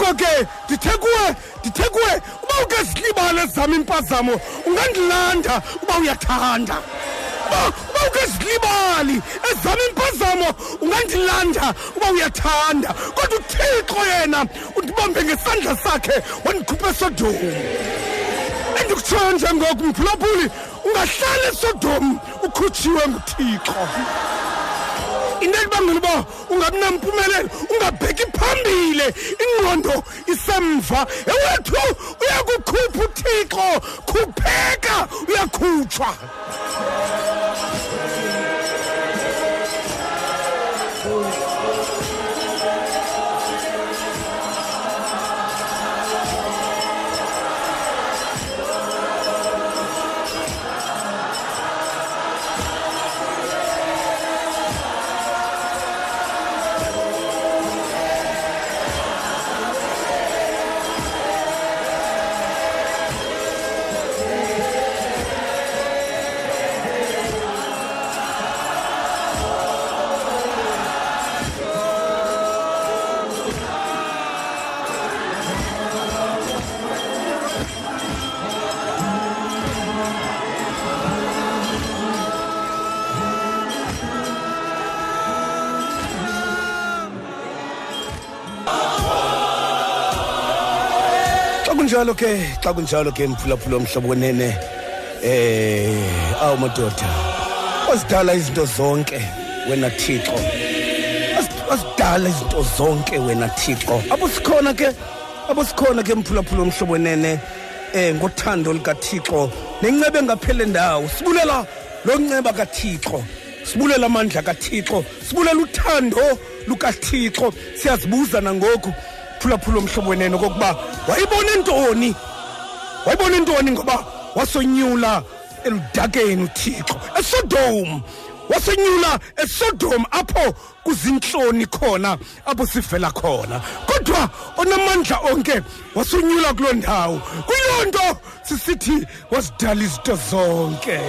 Ngoko ke ndithe kuwe ndithe kuwe uba ukazilibala zam impazamo ungandilanda uba uyathanda. Uba uba ukazilibali ezam impazamo ungandilanda uba uyathanda. Kodwa uthixo yena undibambe ngesandla sakhe wandikhupha esodomu endikutshoyo njengoku mphulaphuli ungahlala esodomu ukhutshiwe nguthixo. Into elibangela uba ungabi nampumelelo ungabheki phambile ingqondo isemva. Ewethu uyakukhupha uthixo. Khupheka uyakhutshwa. Kunjalo ke xa kunjalo ke mphulaphula omhlobo wenene eh awu madoda wazidala izinto zonke wena thixo. Waz- wazidala izinto zonke wena thixo. Apho sikhona ke apho sikhona ke mphulaphula omhlobo wenene eh ngothando likathixo nenceba engaphele ndawo. Sibulela lo nceba kathixo sibulela amandla kathixo sibulela uthando lukathixo. Siyazibuza nangoku phulaphula omhlobo wenene okokuba wayibona ntoni? Wayibona intoni ngoba wasonyula eludakeni uthixo esodom. Wasenyula esodom apho kuzintloni khona apho sivela khona. Kodwa onamandla onke wasonyula kuloo ndawo. Kuyiloo nto sisithi wazidala izinto zonke.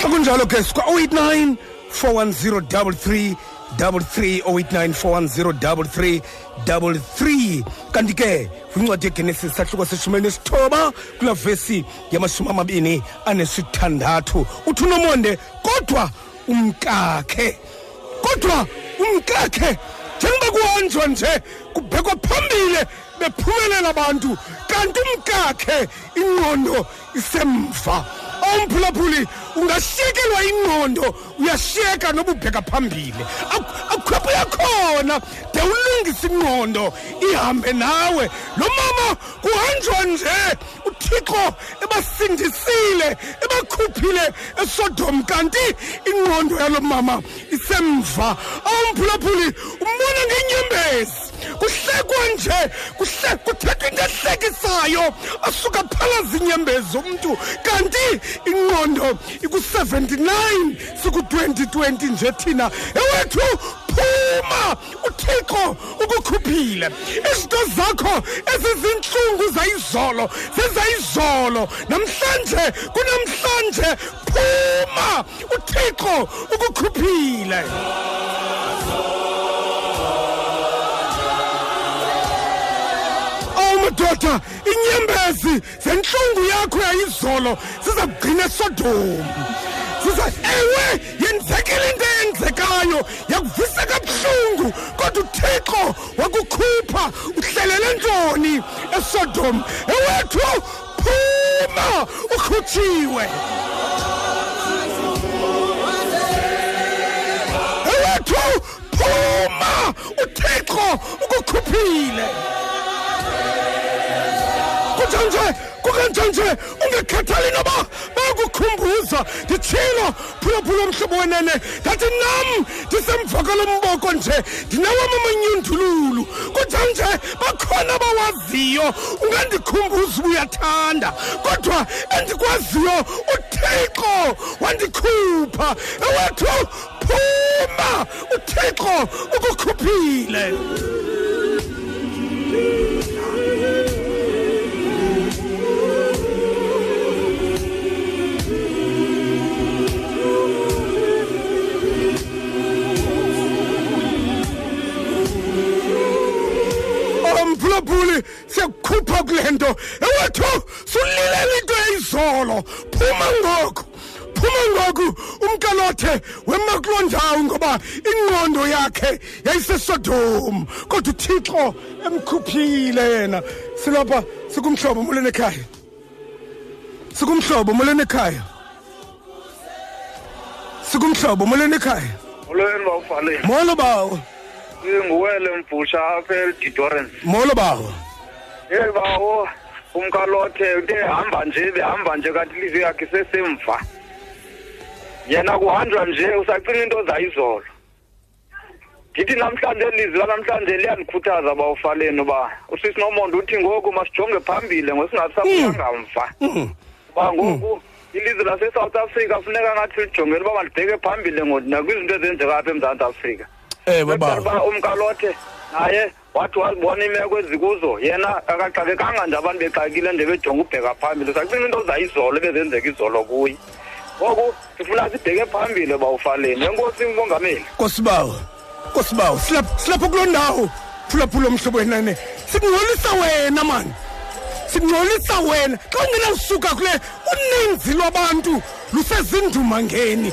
Xa kunjalo ke sikwa 089 410 33 089 410 33 kanti ke kwincwadi yegenesis sahluko seshumi nesithoba kulaa vesi yamashumi amabini anesithandathu. Uthi unomonde kodwa umkakhe kodwa umkakhe njengoba kuhanjwa nje kubhekwa phambile bephumelela abantu kanti umkakhe ingqondo isemva. Awumphulaphuli ungashiyekelwa ingqondo uyashiyeka noba ubheka phambili. Akhwepho yakhona de ulungise ingqondo ihambe nawe. Lo mama kuhanjwa nje uthixo ebasindisile ebakhuphile esodom. Kanti ingqondo yalo mama isemva. Awumphulaphuli umbona ngenyembezi. Kuhlekwa nje kuthethwa into ehlekisayo asuka phalaza inyembezi zomntu kanti ingqondo iku-79 siku-2020 nje thina. Ewethu phuma! Uthixo ukukhuphile. Izinto zakho ezizintlungu zayizolo zezayizolo. Namhlanje kunamhlanje phuma! Uthixo ukukhuphile. Madoda inyembezi zentlungu yakho yayizolo ziza kugcina esodomu siza ewe yenzekile into eyenzekayo yakuvisa kabuhlungu kodwa uthixo wakukhupha uhlelele ntoni esodomu ewethu phuma ukhutshiwe ewethu phuma uthixo ukukhuphile. Kunjanje kukanjanje. Ungekhathali noba bayakukhumbuza nditshilo phulaphula umhlobo wenene. Ndathi nam ndisemvakalo mboko nje ndinawam amanyundululu. Kunjanje bakhona abawaziyo. Ungandikhumbuza uba uyathanda. Kodwa endikwaziyo uthixo wandikhupha. Ewethu phuma! Uthixo ukukhuphile yayisesodomu kodwa uthixo emkhuphile yena. Silapha sikumhlobo molweni ekhaya. Sikumhlobo molweni ekhaya. Sikumhlobo molweni ekhaya. Molweni bawufaleni molo bawo. Nguwele mbhusha apha elididorens molo bawo. Yeyi bawo umkalothe into ehamba nje behamba nje kanti ilizwe yakhe sesemva. Yena kuhanjwa nje usacinga into zayizolo ndithi namhlanje elizwi lanamhlanje liyandikhuthaza bawufaleni uba usisi nomonde uthi ngoku masijonge phambili ngosingasaphanga mva. Uba ngoku ilizwe lase-south africa funeka ngathi lijongele uba malibheke phambili ngo- nakwizinto ezenzeka apha emzantsi afrika. Ewe Kwenzela bawo uba umkalothe naye wathi wazibona imeko ezikuzo. Yena akaxakekanga nje abantu bexakile nje bejonga ubheka phambili. Sacinga into zayizolo ebezenzeka izolo kuye. Ngoku sifuna sibheke phambili bawufaleni enkosi mongameli. Kosibawo kosibawo silapha silapha kuloo ndawo. Phulaphula umhlobo wenene sikungcolisa wena mani sikungcolisa wena. Xa ungenawusuka kule uninzi lwabantu. Lusezindumangeni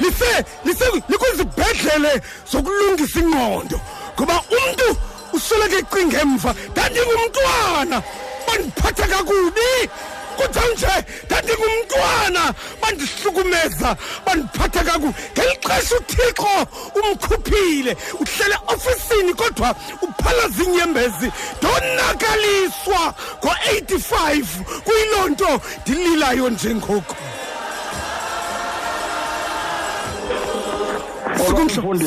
lise lise likwizibhedlele zokulungisa ingqondo. Ngoba umntu usoloko ecinga emva ndandingumntwana bandiphatha kakubi. Kunjanje ndandingumntwana bandihlukumeza bandiphatha kakubi ngeli xesha uthixo umkhuphile uhlele ofisini kodwa uphalaza inyembezi ndonakaliswa ngo-85 kuyiloo nto ndililayo njengoku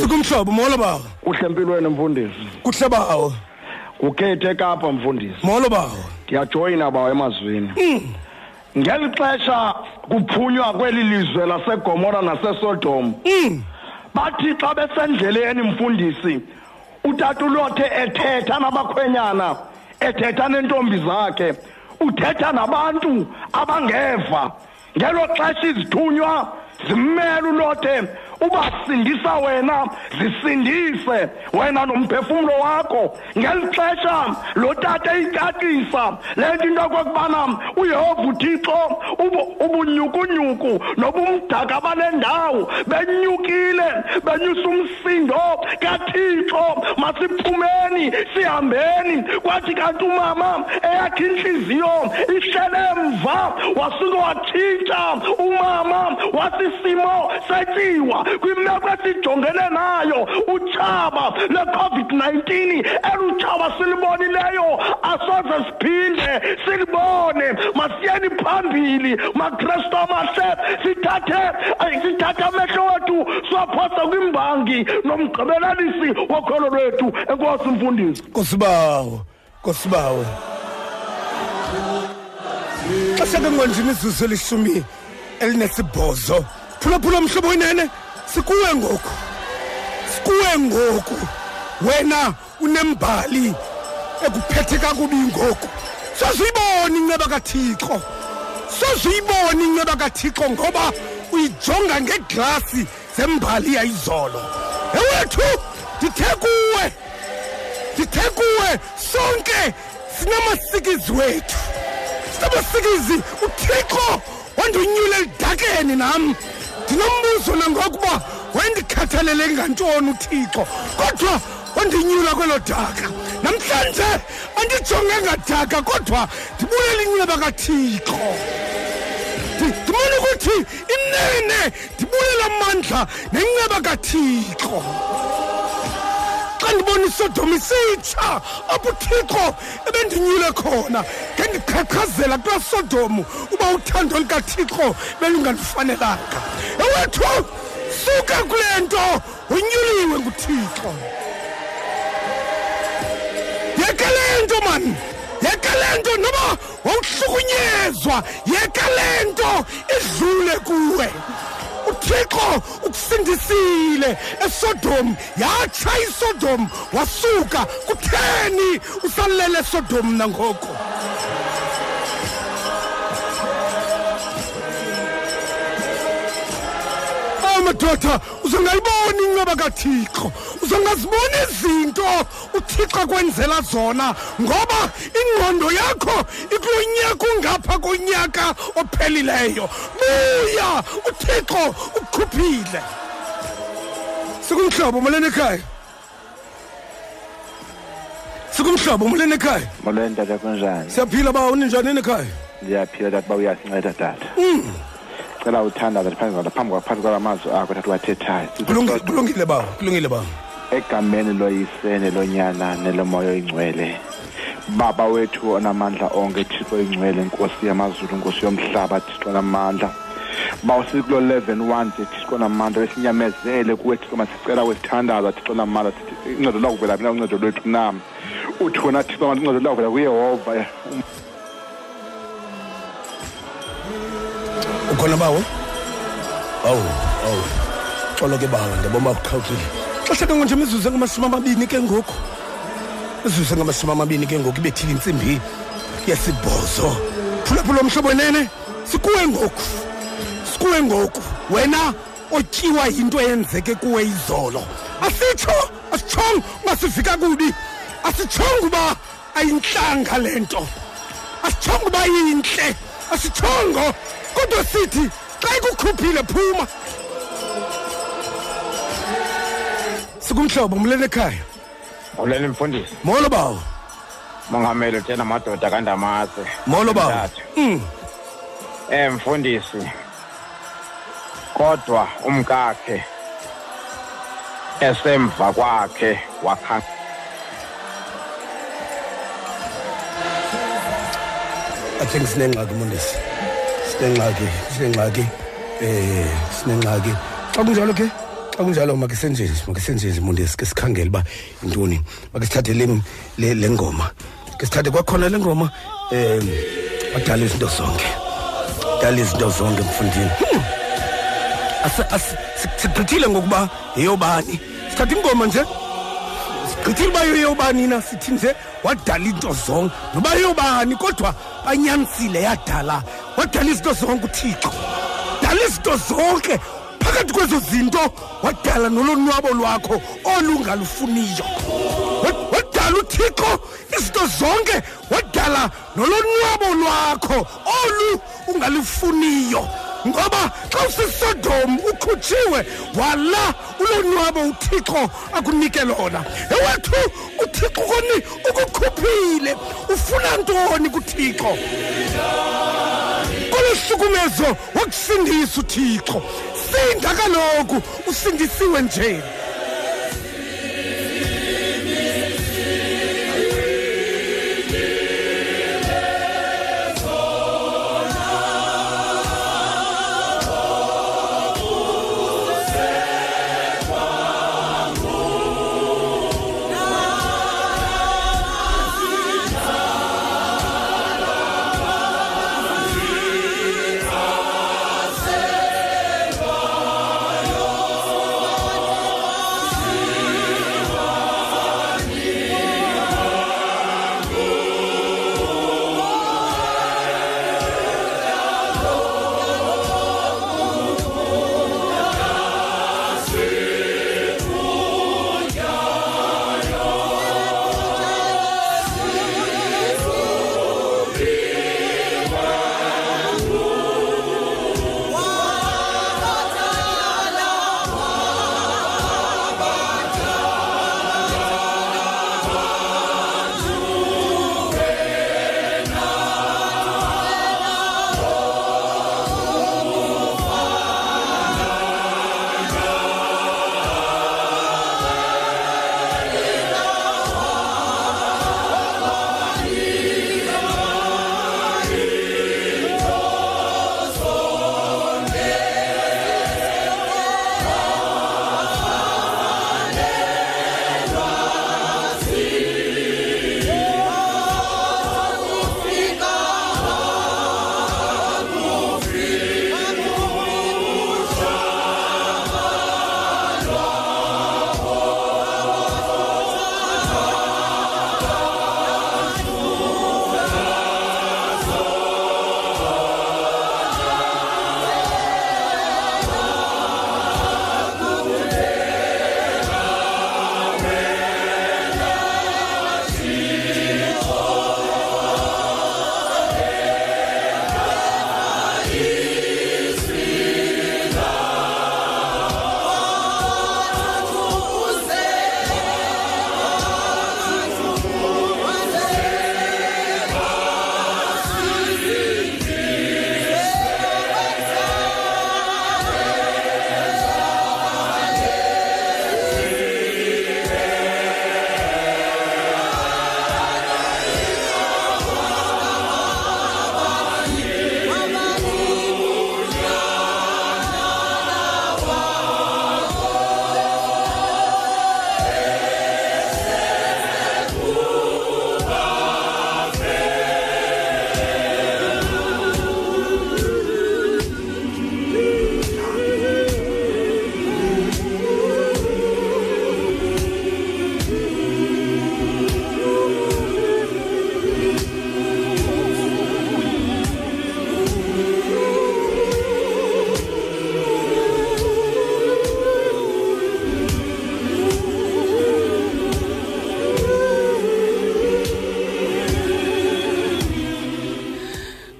sikumhlobo molo bawo. Kuhle empilweni mfundisi. Kuhle bawo. Ngukethe ekapa mfundisi. Molo bawo. Ndiyajoyina bawo emazwini ngeli xesha kuphunywa kweli lizwe lasegomora nasesodom. Bathi xa besendleleni mfundisi utatulothe ethetha nabakhwenyana ethetha nentombi zakhe uthetha nabantu abangeva. Ngelo xesha izithunywa zimmele ulothe uba sindisa wena zisindise. Wena nomphefumlo wakho ngeli xesha lo tata eyicacisa le nto into okokubana uyehova uthixo ubu- ubunyukunyuku nobumdaka bale ndawo benyukile benyusa umsindo kathixo. Masiphumeni sihambeni. Kwathi kanti umama eyakhe intliziyo ihlele mva wasuke watshintsha umama wasisimo setyiwa. Kwimeko esijongene nayo utshaba le-covid-19 elutshaba silibonileyo. Asoze siphinde silibone. Masiyeni phambili makrestu amahle. Sithathe ay, sithathe amehlo wethu siwaphosa kwimbangi nomgqibelanisi wokholo lwethu enkosi mfundisi. Kosibawo kosibawo xa seke ngonje imizuzu elishumi elinesibhozo phulaphula mhlobo wenene. Sikuwe ngoku. Sikuwe ngoku. Wena unembali ekuphethe kakubi ngoku. Sozuyibona inceba kathixo. Sozuyibona inceba kathixo ngoba uyijonga ngeglasi zembali yayizolo. Ewethu ndithe kuwe. Ndithe kuwe sonke sinamasikizi wethu. Sinamasikizi uthixo wandinyula elidakeni nam. Ndinombuzo nangokuba wayendikhathalele ngantoni uthixo kodwa wandinyula kwelo daka. Namhlanje andijonge ngadaka kodwa ndibulela inceba kathixo. Ndi- ndibona ukuthi inene ndibulela amandla nenceba kathixo. Xa ndibona isodom isitsha apho uthixo ebendinyule khona. Ngendiqhaqhazela kulaa sodom uba uthando likathixo belungandifanelanga. Ewethu suka kule nto unyuliwe nguthixo. Yeka le nto mani yeka le nto noba wawuhlukunyezwa yeka le nto idlule kuwe. Uthixo ukusindisile esodom. Yatsha isodom wasuka. Kutheni usalele esodom nangoku madoda uzongayiboni inceba kathixo. Uzongazibona izinto uthixo akwenzela zona ngoba ingqondo yakho ikulo nyaka ungapha konyaka ophelileyo. Buya uthixo ukukhuphile sikumhlobo molweni ekhaya. Sikumhlobo molweni ekhaya. Molweni tata kunjani siyaphila ba uninjani ekhaya? Ndiyaphila tata uba uyasinceda tata. Cela uthandaza phambi kwala phambi kwaphambi kwala mazwi akho tata uwathethayo Kulungi- kulungile ba kulungile ba egameni loyise nelonyana nelomoya oyingcwele baba wethu onamandla onke thixo oyingcwele nkosi yamazulu nkosi yomhlaba thixo onamandla. Bawusikulo 11 1 nje thixo onamandla besinyamezele kuwe thixo masicela wesithandaza thixo onamandla Thixo, uncedo lakuvela mina uncedo lwethu nam. Uthi wona thixo manje uncedo lakuvela kuyehova. Ukhona bawo awu awu. Xolo ke bawo ndaboma kuqhawukile xesha ke nje imizuzu engamashumi amabini ke ngoku. Imizuzu engamashumi amabini ke ngoku ibethile intsimbi yesibhozo phulaphula omhlobo nene. Sikuwe ngoku. Sikuwe ngoku. Wena otyiwa yinto eyenzeke kuwe izolo. Asitsho asitshongo ungasivika kubi. Asitshongo uba ayintlanga le nto. Asitshongo uba yintle asitshongo kodwa sithi xa ikukhuphile phuma. Sikumhlobo mlele ekhaya. Molweni mfundisi. Molo bawo. Mongameli uthena madoda kandamase. Molo bawo. Mm. eh mfundisi. Kodwa umkakhe esemva kwakhe wakha i think sinengxaki mondesi sinengxaki sinengxaki eh sinengxaki. Xa kunjalo ke xa kunjalo make senje nje make senje nje mondesi ke sikhangele uba yintoni. Make sithathe le le le ngoma. Ke sithathe kwakhona le ngoma um wadala izinto zonke. Dala izinto zonke mfundini Hmm. Ase- ase- si- sigqithile ngokuba yeyobani. Sithatha ingoma nje. Sigqithile uba yeyobani na sithi nje wadala into zonke. Noba yeyobani kodwa banyanisile yadala. Wadala izinto zonke uthixo. Dala izinto zonke. Phakathi kwezo zinto wadala nolonwabo lwakho olungalufuniyo. Wa- wadala uthixo izinto zonke. Wadala nolonwabo lwakho olu ungalufuniyo. Ngoba xa usisodom ukhutshiwe wala ulonwabo uthixo akunike lona. Ewethu uthixo koni ukukhuphile ufuna ntoni kuthixo? Koluhlukumezo wakusindisa uthixo. Sinda kaloku usindisiwe nje.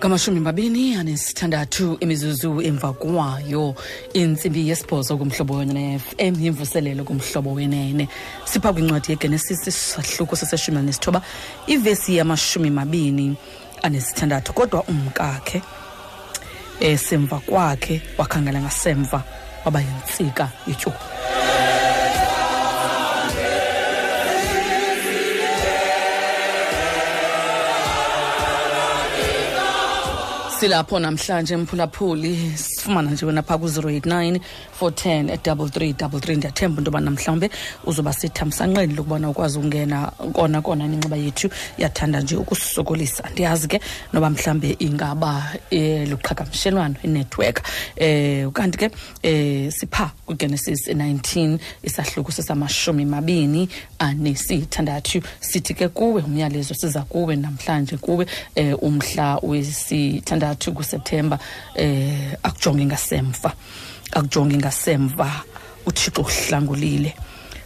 Ngamashumi mabini anesithandathu imizuzu emva kwayo. Intsimbi yesibhozo kumhlobo wene-fm yimvuselelo kumhlobo wenene sipha kwincwadi yegenesis isahluko seseshumi anesithoba ivesi yamashumi mabini anesithandathu kodwa umkakhe esemva kwakhe wakhangela ngasemva waba yintsika yetyuwa silapho namhlanje mphulaphuli. Sifumana nje wena phaa ku-089 410 3333 ndiyathemba into yoba namhlawumbe uzoba sethamsanqeni lokubana ukwazi ukungena kona kona nenxiba yethu. Yathanda nje ukusisokolisa. Ndiyazi ke noba mhlawumbe ingaba um luqhagamshelwano inetwork um kanti ke um sipha kwigenesis 19 isahluko sesamashumi mabini anesithandathu. Sithi ke kuwe umyalezo siza kuwe namhlanje kuwe um umhla wesithandathu kuseptemba um akujonge ngasemva. Akujonge ngasemva uthixo uhlangulile.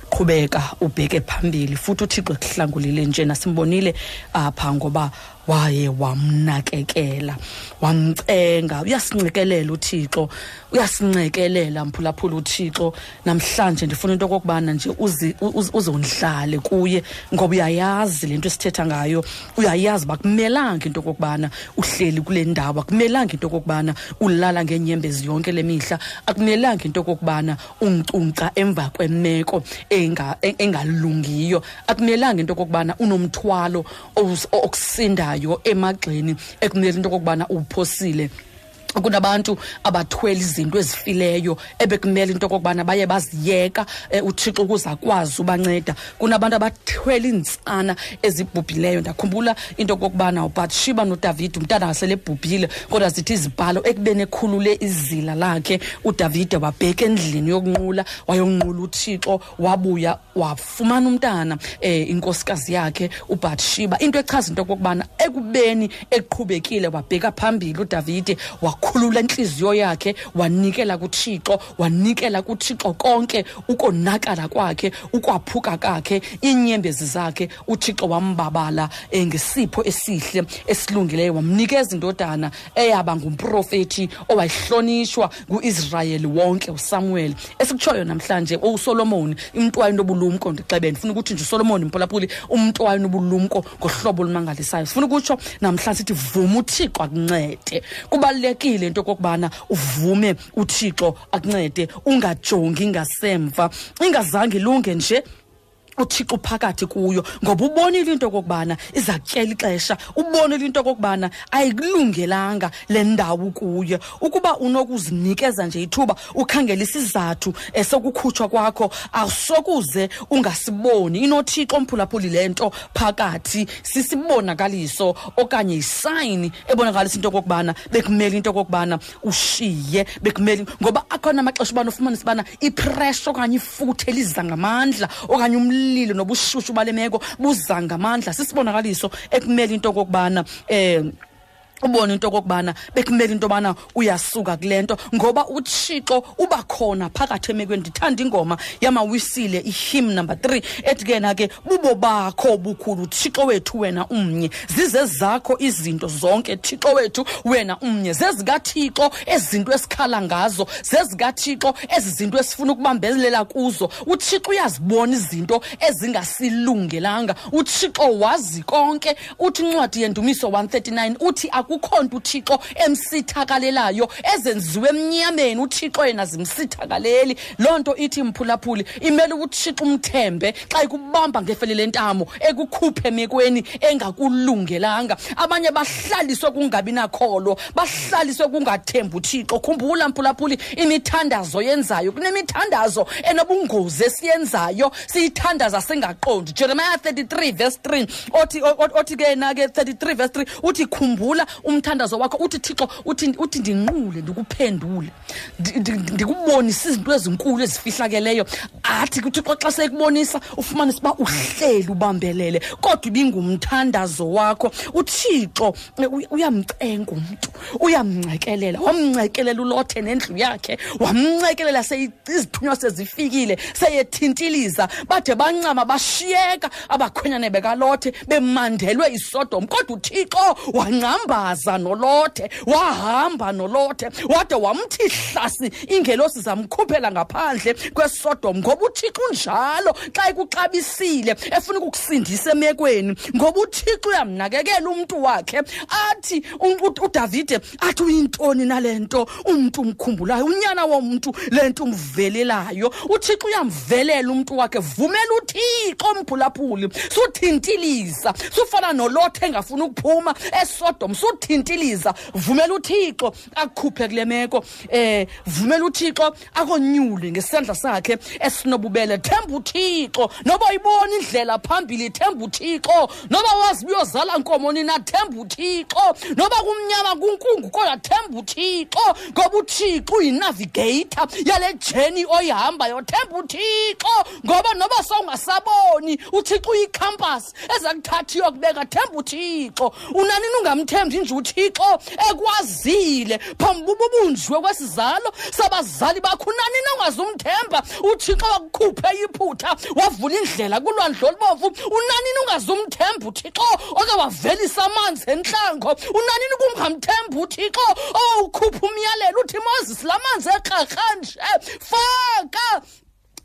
Qhubeka ubheke phambili futhi uthixo ekuhlangulile nje nasimbonile apha ngoba waye wamnakekela wamcenga uyasincekelela uthixo uyasincekelela mphulaphula uthixo. Namhlanje ndifuna into okokubana nje uzi- uz- uzondlale kuye ngoba uyayazi le nto esithetha ngayo. Uyayazi uba kumelanga into okokubana uhleli kule ndawo akumelanga into okokubana ulala ngeenyembezi yonke le mihla akumelanga into okokubana uncunca emva kwemeko enga- e- engalungiyo akumelanga into okokubana unomthwalo owus- okusindayo emagxeni ekumele into okokubana uwuphosile. Kunabantu abathwele izinto ezifileyo ebekumele into okokubana baye baziyeka um uthixo ukuze akwazi ubanceda. Kunabantu abathwele iintsana ezibhubhileyo. Ndakhumbula into okokubana ubatshiba nodavide umntana asele ebhubhile kodwa zithi izibhalo ekubeni ekhulule izila lakhe udavide wabheka endlini yokunqula wayonqula uthixo wabuya wafumana umntana um inkosikazi yakhe ubatshiba into echaza into okokubana ekubeni eqhubekile wabheka phambili udavide wakhulula intliziyo yakhe wanikela kuthixo wanikela kuthixo konke ukonakala kwakhe ukwaphuka kwakhe iinyembezi zakhe uthixo wambabala ngesipho esihle esilungileyo wamnikeza indodana eyaba ngumprofethi owayihlonishwa nguisrayeli wonke usamuel. Esikutshoyo namhlanje usolomoni umntu wayenobulumko ndixebe ndifuna ukuthi nje usolomoni mphulaphuli umntu wayenobulumko ngohlobo olumangalisayo. Sifuna ukutsho namhlanje sithi vuma uthixo akuncede. Kubalulekile into okokubana uvume uthixo akuncede ungajongi ngasemva ingazange ilunge nje uthixo phakathi kuyo ngoba ubonile into okokubana iza kutyela ixesha ubonile into okokubana ayikulungelanga le ndawo kuyo ukuba unokuzinikeza nje ithuba ukhangela isizathu esokukhutshwa kwakho awusokuze ungasiboni. Inothixo mphulaphuli le nto phakathi sisibonakaliso okanye yisayini ebonakalisa into okokubana bekumele into okokubana ushiye bekumele ngoba akhona amaxesha ubana ufumanisa ubana ipresha okanye ifuthe liza ngamandla okanye umlilo nobushushu bale meko buza ngamandla sisibonakaliso ekumele into okokubana um ubone into okokubana bekumele into yobana uyasuka kule nto ngoba uthixo uba khona phakathi emekweni. Ndithanda ingoma yamawisile ihim number three ethi ke na ke bubo bakho bukhulu thixo wethu wena umnye. Zize zakho izinto zonke thixo wethu wena umnye. Zezikathixo ezi zinto esikhala ngazo zezikathixo ezi zinto esifuna ukubambelela kuzo. Uthixo uyazibona izinto ezingasilungelanga. Uthixo wazi konke. Uthi incwadi yendumiso 139 uthi akukho nto uthixo emsithakalelayo ezenziwe emnyameni. Uthixo yena zimsithakaleli. Loo nto ithi mphulaphuli imele uthixo umthembe xa ikubamba ngefele lentamo ekukhuphe emekweni engakulungelanga. Abanye bahlaliswe kungabi nakholo bahlaliswe kungathembi uthixo. Khumbula mphulaphuli imithandazo yenzayo. Kunemithandazo enobungozi esiyenzayo. Siyithandaza singaqondi. Jeremiah 33 verse 3 othi o- o- othi ke na ke 33 verse 3 uthi khumbula umthandazo wakho uthi thixo uthi uthi ndinqule ndikuphendule ndi- ndi- ndikubonise izinto ezinkulu ezifihlakeleyo. Athi kuthixo xa sekubonisa ufumanise uba uhleli ubambelele kodwa ibingumthandazo wakho. Uthixo eh, uy- uyamcenga umntu uyamncekelela wamncekelela ulothe nendlu yakhe wamncekelela seyi- izithunywa sezifikile seyethintiliza bade bancama bashiyeka abakhwenyane bekalothe bemandelwe isodom kodwa uthixo wangcambaza nolothe wahamba nolothe wade wamthi hlasi ingelosi zamkhuphela ngaphandle kwesodom. Ngoba uthixo unjalo xa ekuxabisile efuna ukukusindisa emekweni ngoba uthixo uyamnakekela umntu wakhe. Athi udavide athi uyintoni nale nto umntu umkhumbulayo unyana womntu le nto umvelelayo? Uthixo uyamvelela umntu wakhe vumela uthixo mphulaphuli suthintiliza sufana nolothe engafuni ukuphuma esodom suthintiliza vumela uthixo akukhuphe kule meko. Eh vumela uthixo akonyule ngesandla sakhe esinobubele. Themba uthixo noba uyibona indlela phambili themba uthixo. Noba wazi uyozala nkomo nina themba uthixo. Noba kumnyama kunkungu kodwa themba uthixo. Ngoba uthixo uyinavigator yale jeni oyihambayo. Themba uthixo ngoba noba sowungasaboni uthixo uyikhampasi eza kuthatha iyokubeka. Themba uthixo unanini ungamthembi? Nje uthixo ekwazile phambi bubunjwe kwesizalo sabazali bakho. Unanini ongazumthemba uthixo wakukhuphe iphutha wavula indlela kulwandle olubomvu unanini ungazumthemba uthixo oke wavelisa amanzi entlango? Unanini kungamthemba uthixo owawukhupha umyalelo uthi moses la manzi ekrakra nje faka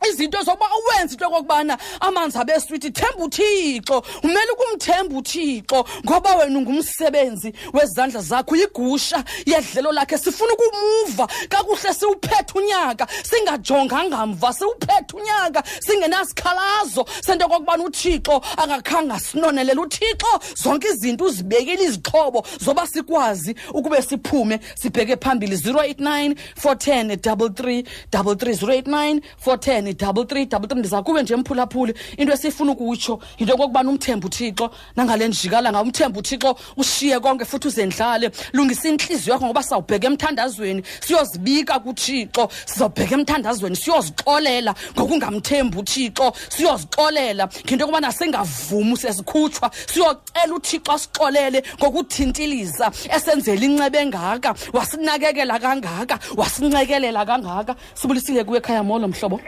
izinto zokuba uwenze into okokubana amanzi abe swithi themba uthixo. Umele ukumthemba uthixo ngoba wena ungumsebenzi wezandla zakho. Uyigusha yedlelo lakhe sifuna ukumuva. Kakuhle siwuphethe unyaka singajonganga mva siwuphethe unyaka singenasikhalazo sento okokubana uthixo angakhange asinonelela uthixo zonke izinto uzibekile izixhobo zoba sikwazi ukube siphume sibheke phambili. 089 410 33 33 089 410 33 33 ndiza kuwe nje mphulaphuli into esifuna ukutsho yinto yokokubana umthemba uthixo nangale njikalanga umthemba uthixo ushiye konke futhi uzendlale. Lungisa intliziyo yakho ngoba sawubheka emthandazweni siyozibika kuthixo. Sizobheka emthandazweni siyozixolela ngokungamthembi uthixo siyozixolela ngento yokubana singavumi sesikhutshwa. Siyocela uthixo asixolele ngokuthintiliza esenzela incebe engaka wasinakekela kangaka wasincekelela kangaka. Sibulisile kuwe ekhaya molo mhlobo.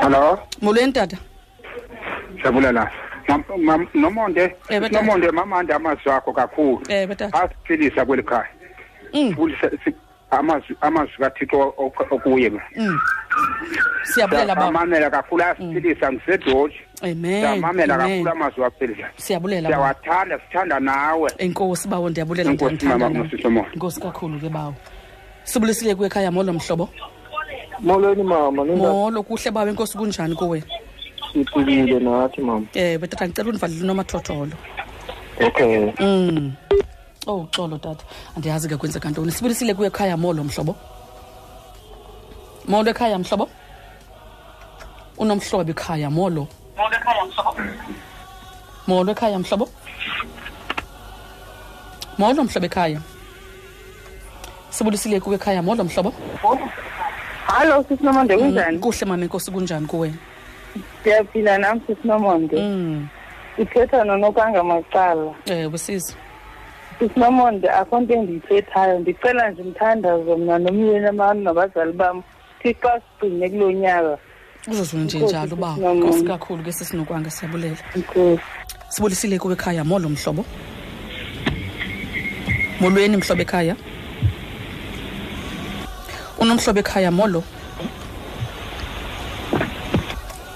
Hello. molweni tata Siyabulela. Mam- mam- Nomonde, Eh, betata. Nomonde mamande amazwi akho kakhulu. Eh, betata. Asiphilisa kweli khaya. Mm. Sifundise si- amazwi amazwi kaThixo ok- okuye. Mm. siyabulela baba Siyamamela kakhulu asiphilisa ngisedoji. amen Siyamamela amen. kakhulu amazwi aphilisa. siyabulela baba Siyawathanda sithanda nawe. enkosi bawo ndiyabulela Enkosi ndiyanithanda mama nawe. ngosiso moya. inkosi kakhulu ke bawo sibulisile kuwe ekhaya molo mhlobo molweni mama ninda molo kuhle bawo enkosi kunjani kuwe? Siphilile nathi mama. Um betata ngicela undivalele unomathotholo okay. Mm. Oh xolo tata andiyazi ke kwenzeka ntoni. Sibulisile kuwe ekhaya molo mhlobo? Molo ekhaya mhlobo? Unomhlobo ekhaya molo. Molo ekhaya mhlobo. Molo mhlobo? Ekhaya. Sibulisile kuwe ekhaya molo mhlobo? Hallo sisinomonde kunjani? kuhle mama enkosi kunjani kuwe? Ndiyaphila nam sisinomonde. Mm. Uthetha nonokanga macala. Ewe sisi sisinomonde akho nto endiyithethayo ndicela nje umthandazo mna nomyeni amam nabazali bam thixo sigcine kulo nyaka. Uzozwe nje Enkosi, njalo uba sisi Nomanda. nkosi kakhulu ke sisinokwanga siyabulela. Enkosi. sibulisile kuwe ekhaya molo mhlobo. Molweni mhlobo ekhaya. Unomhlobo ekhaya molo?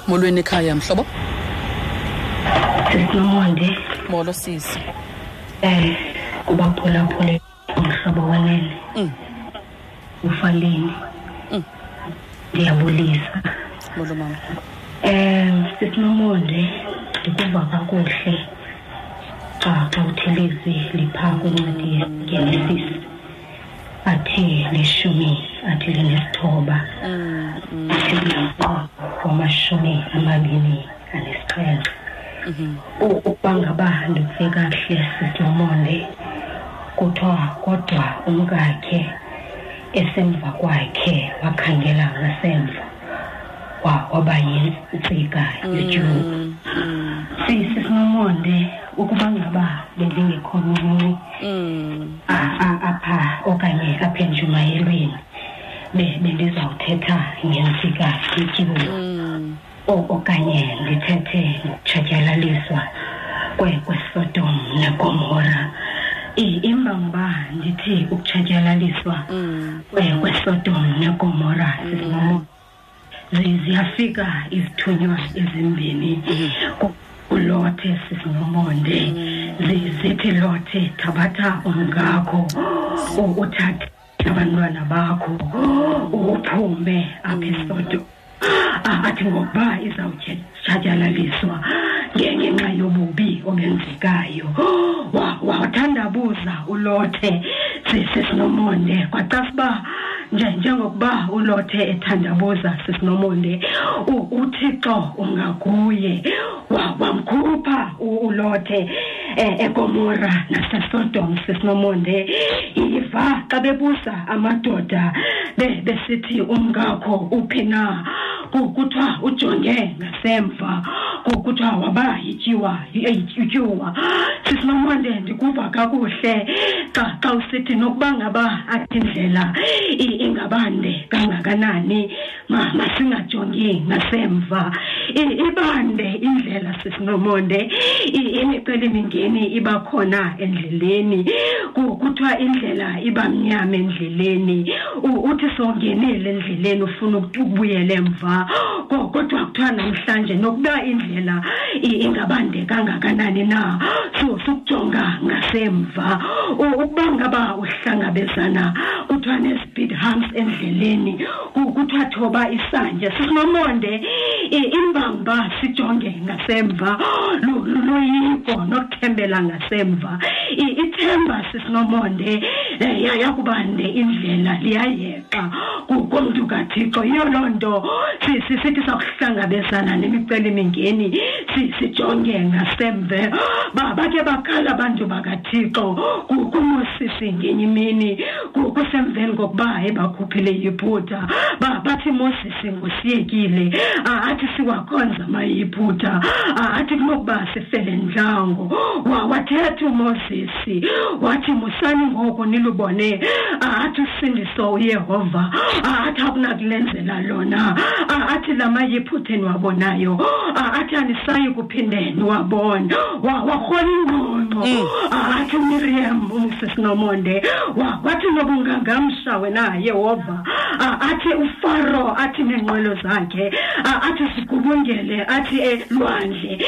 Molweni ekhaya mhlobo? Sisinomonde molo sisi. Um kubaphulaphule umhlobo wenene Mm. ufaleni. Mm. ndiyabulisa molo mama. Um sisinomonde ndikuva kakuhle. Xa xa uthelezi liphaa kwincwadi yegenesis athi lishumi athi linesithoba athi wamashumi amabini anesixhenxe ukuba ngaba ndive kakuhle sisinomonde kuthiwa kodwa umkakhe esemva kwakhe wakhangela ngasemva. wa- waba yintsika yotyuku sisinomonde ukuba ngaba bendingekho mncinci a- a- apha okanye apha entshumayelweni be- bendizawuthetha ngentsika yotyuku O- okanye ndithethe ngokutshatyalaliswa kwe- kwesodom negomora. I- imbamba ndithi ukutshatyalaliswa kwe- kwesodom negomora sisinomonde zi- ziyafika izithunywa ezimbini ku- kulothe sisinomonde Zi- zithi lothe thabatha umngakho. U- uthathe abantwana bakho. Uphume apha esodom Ah, athi ngokuba izawutshatyalaliswa ngenxa yobubi obenzekayo. Wa- wathandabuza ulothe. Sisinomonde kwacasuba nje njengokuba ulothe ethandabuza sisinomonde uthixo ungakuye Wa- wamkhupha ulothe egomora nasesodom sisinomonde yiva xa bebuza amadoda be- besithi umngakho uphi na? Ku- kuthiwa ujonge ngasemva. Ku- kuthiwa waba yityiwa yityuwa sisinomonde ndikuva kakuhle. Xa xa usithi nokuba ngaba athi indlela i- ingabande kangakanani ma- masingajongi ngasemva. Ibande indlela sisinomonde I- imicelimingeni iba khona endleleni. Ku- kuthiwa indlela iba mnyama endleleni. Uthi sowungenile endleleni ufuna uku- ukubuyela emva. Ko- kodwa kuthiwa namhlanje nokuba indlela ingabande kangakanani na so sukujonga ngasemva. Ukuba ngaba uhlangabezana kuthiwa ne-speed humps endleleni Ku- kuthiwa thoba isantya sisinomonde imbamba sijonge ngasemva. Lu- lu- nokuthembela ngasemva. Ithemba sisinomonde eh, ya- yakubande indlela liyayeqa. Ku- komntu kathixo yiyo loo nto si- si- sithi sakuhlangabezana nemicelimingeni si- sijonge ngasemve. Ba- bakhe bakhala abantu bakathixo ku- kumosisi ngenye imini ku- kusemveni kokuba ebakhuphile yiphutha Ba- bathi mosisi ngusiyekile athi siwakhonza mayiphutha athi kunokuba sifele ndlango Wa- wathetha umosisi wathi musani ngoku nilubone. Athi usindiso uyehova athi akunakulenzela lona. Athi la mayiphutha eniwabonayo athi anisayi kuphinde niwabona Wa- warhola ingqongqo Ah, athi umiriam umsisinomonde Wa- wathi nobungangamsha wena yehova. Athi ufaro athi neenqwelo zakhe athi sigubungele athi elwandle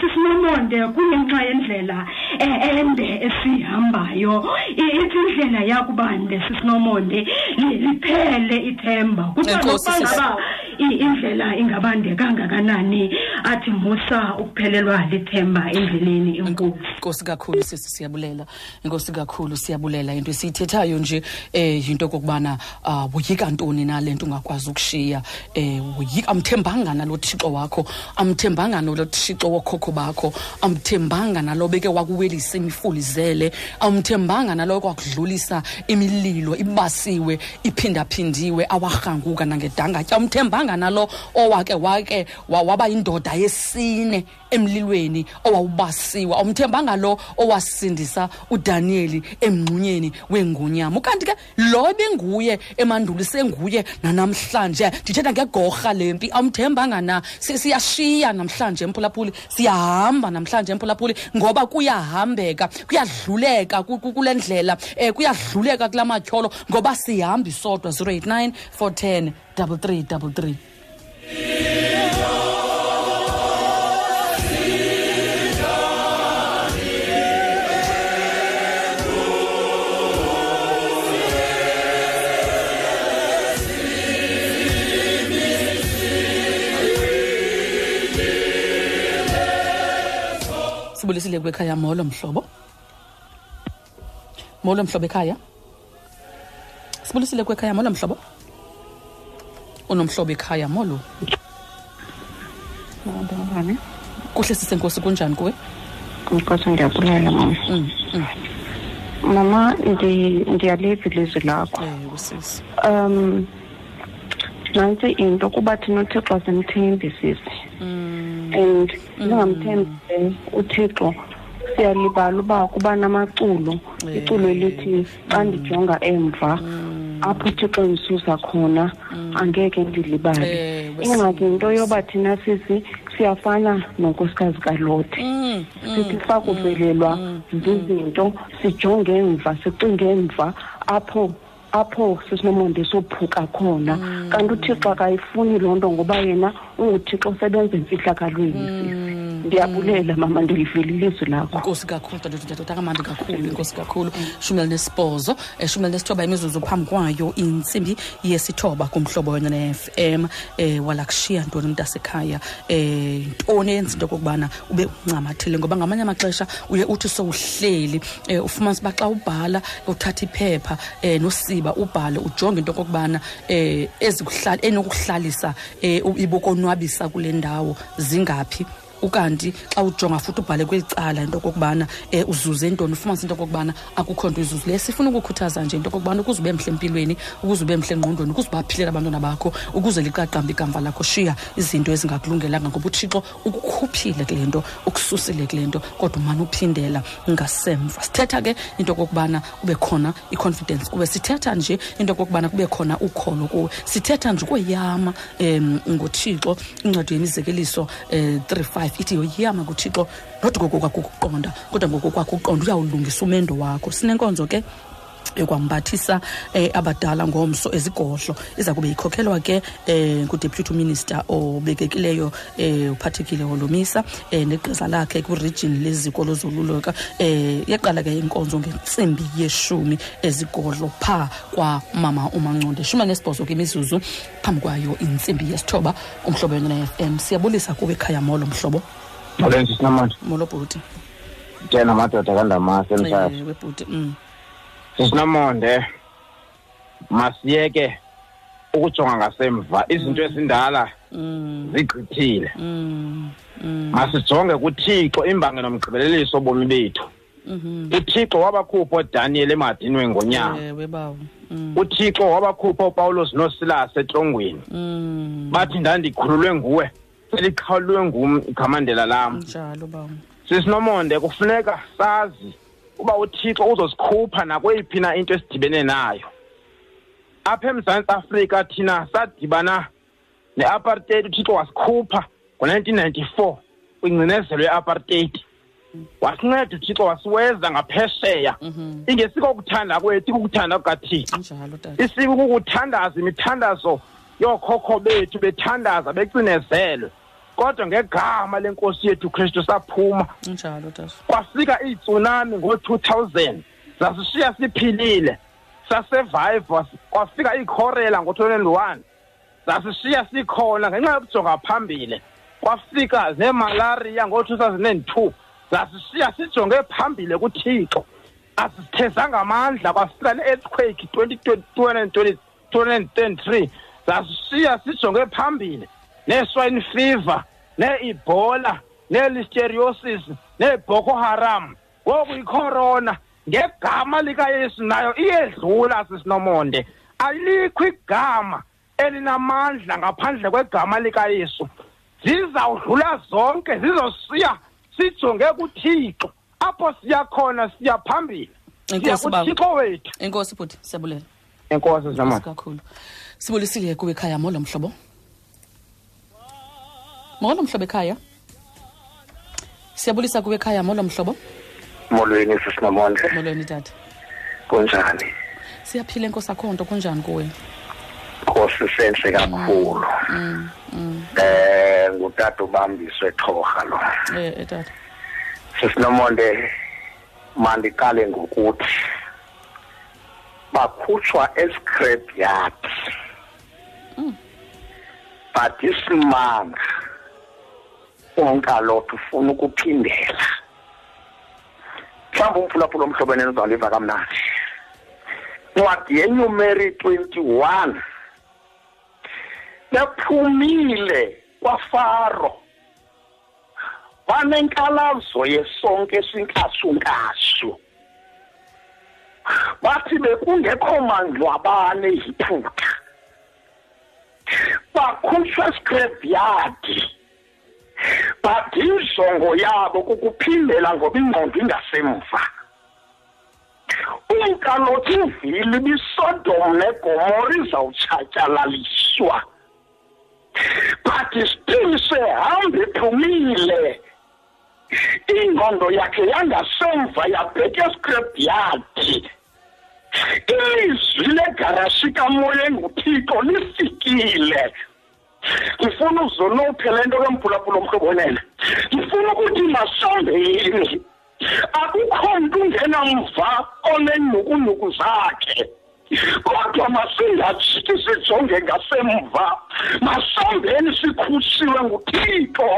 sisinomonde kungenxa yendlela eh, ende esiyihambayo I- ithi indlela yakubande sisinomonde li- liphele ithemba kuthiwa Enkosi, nokuba sisi. ngaba i- indlela ingabande kangakanani athi musa ukuphelelwa lithemba endleleni enkulu inkosi kakhulu sisi siyabulela. Inkosi kakhulu siyabulela into esiyithethayo nje eh yinto kokubana uh, woyika ntoni na lento ungakwazi ukushiya. Eh woyika amthembanga nalo thixo wakho amthembanga nalo thixo wokhokho bakho amthembanga nalo beke wakuwelisa imifulizele amthembanga nalo kwakudlulisa imililo ibasiwe iphindaphindiwe awarhanguka nangedangatya amthembanga nalo owake wake wa- waba yindoda yesine emlilweni owawubasiwe awumthembanga lo owasindisa uDaniel emngqunyeni wengunyama. Ukanti ke lo benguye emandulo senguye nanamhlanje ndithetha ngegorha lempi awumthembanga na? Si- siyashiya namhlanje emphulaphuli siyahamba namhlanje emphulaphuli ngoba kuyahambeka kuyadluleka ku- ku- kule ndlela um kuyadluleka kula matyholo ngoba sihambi sodwa 089 410 3333 sibulisile kwekhaya molo mhlobo. Molo mhlobo ekhaya. Sibulisile kwekhaya molo mhlobo unomhlobo ekhaya molo? Ngibani? kuhle sisenkosi kunjani kuwe? Inkosi ndiyabulela mama. Mm, mm. Mama ndi ndiyaliva ilizwi lakho. ewe sisi Um nantsi into kuba thina uthixo simthembi sisi. And singamthembi uthixo siyalibala uba kuba namaculo. Iculo elithi xa ndijonga emva apho uthixo ndisusa khona angeke ndilibale. Ingxaki yinto yoba thina sisi siyafana nonkosikazi kalothe sithi sakuvelelwa zizinto sijonge emva sicinge emva apho apho sisinomonde sophuka khona. Kanti uthixo akayifuni loo nto ngoba yena unguthixo osebenza emfihlakalweni sisi ndiyabulela mama ndilivelile ilizwi lakho. Inkosi kakhulu tadotadoda kamandi kakhulu inkosi kakhulu shumi elinesibhozo um shumi elinesithoba imizuzu phambi kwayo intsimbi yesithoba kumhlobo wena ne-fm um walakushiya ntoni mntasekhaya. Um ntoni eyenza into okokubana ube uncamathile ngoba ngamanye amaxesha uye uthi sowuhleli um ufumanisa uba xa ubhala uthatha iphepha um nosiba ubhale ujonge into okokubana um enokuhlalisa um ibokonwabisa kule ndawo zingaphi? Ukanti xa ujonga futhi ubhale kweli cala into okokubana um uzuze ntoni ufumanise into okokubana akukho nto izuzileyo sifuna ukukhuthaza nje into okokubana ukuze ube mhle empilweni ukuze ube mhle engqondweni ukuze ubaphilela abantwana bakho ukuze liqaqambe ikamva lakho shiya izinto ezingakulungelanga ngoba uthixo ukukhuphile kule nto ukususile kule nto kodwa umane uphindela ngasemva. Sithetha ke into okokubana ube khona i-confidence kuwe sithetha nje into okokubana kube khona ukholo kuwe. Sithetha nje ukweyama um ngothixo incwadi yemizekeliso um 3 5 ithi yoyama kuthixo not ngokokwakho kodwa ngokokwakho uqonda uyawulungisa umendo wakho sinenkonzo ke yokwambathisa eh, abadala ngomso ezigodlo. Iza kube ikhokhelwa ke eh, ngudeputy minister obekekileyo eh, uphathekile wolomisa eh, negqiza lakhe kwirijini leziko lozoluleka eh, yaqala ke inkonzo ngentsimbi yeshumi ezigodlo phaa kwamama umanconde shumi nesibhozo ke imizuzu phambi kwayo intsimbi yesithoba umhlobo yona ne-fm siyabulisa kuwe ekhaya molo mhlobo. Molo sisinamandla. molo bhuti. Tjena madoda kandamase emshazi. Eh, webhuti mm. Sisinamonde. Masiyeke ukujonga ngasemva. Izinto ezindala zigqithile. Masijonge kuThixo imbangelo nomgqibeleliso obomi bethu. uthixo wabakhupha uDaniel emadinweni ngonyama ewe bawo uthixo wabakhupha uPawulos noSilas etrongweni bathi ndandikhululwe nguwe seliqhawulwe ngum ighamandela lam sisinomonde kufuneka sazi uba uthixo uzosikhupha nakweyiphi na into esidibene nayo. Apha emzantsi afrika thina sadibana ne-apartheid uthixo wasikhupha ngo-1994 kwingcinezelo ye-apartheid. Wasinceda uthixo wasiweza ngaphesheya. Ingesiko kuthanda kwethu ikukuthanda kukathixo. Njalo tata. Isiko kukuthandaza imithandazo yookhokho bethu bethandaza becinezelwe kodwa ngegama lenkosi yethu kristu saphuma. Njalo kwafika ngo-two thousand zasishiya siphilile saseviva kwafika iikhorela ngo-twenty one zasishiya sikhona ngenxa yokujonga phambili. Kwafika and two zasishiya sijonge phambili kuthixo. Asithezanga amandla kwafika ne-earthquake twenty twenty-three zasishiya sijonge phambili. Nee-swine fever nee-ebola nee-listeriosis nee-boko haram. Ngoku icorona ngegama likayesu nayo iyedlula sisinomonde alikho igama elinamandla ngaphandle kwegama likayesu zizawudlula zonke zizosiya sijonge kuthixo. Apho siya khona siya phambili. Siya Enkosi baba. kuthixo wethu. Enkosi bhuti siyabulela enkosi kakhulu. Sibulisile kuwe ekhaya molo mhlobo. Molo mhlobo ekhaya? Siyabulisa kuwe ekhaya molo mhlobo? Molweni sisinamondle molweni tata. Kunjani? Siyaphila enkosi akho nto kunjani kuwe? Nkosi senhle kakhulu. Mm, mm. eh ngutata ubambiswe thorha lo. Eh eh, tata. Sisinomonde mandiqale ngokuthi bakhutshwa escrap yard but isimanga onkalotho ufuna ukuphindela. Mhlawumbi umphulaphula omhlobene uzawuliva kamnandi. Ncwadi yenyumeri 21 bephumile kwafaro. Banenkalazo yesonke esinkasunkashu bathi bekungekho mangcwabane yiphutha bakhutshwa scrapyard. But injongo yabo kukuphindela ngoba ingqondo ingasemva umkalothi uvili bisodom negomora izawutshatyalaliswa. But still sehambe ephumile. Ingqondo yakhe yangasemva yabheka escrapyard ilizwi legarashi kamoya enguthixo lifikile. Ngifuna uzonophe le nto kemphulaphula omhlobo wenene. Ngifuna ukuthi masombeni akukho mntu ungenamva oneenukunuku zakhe. Kodwa masingajiki sijonge ngasemva masombeni sikhutshiwe nguthixo.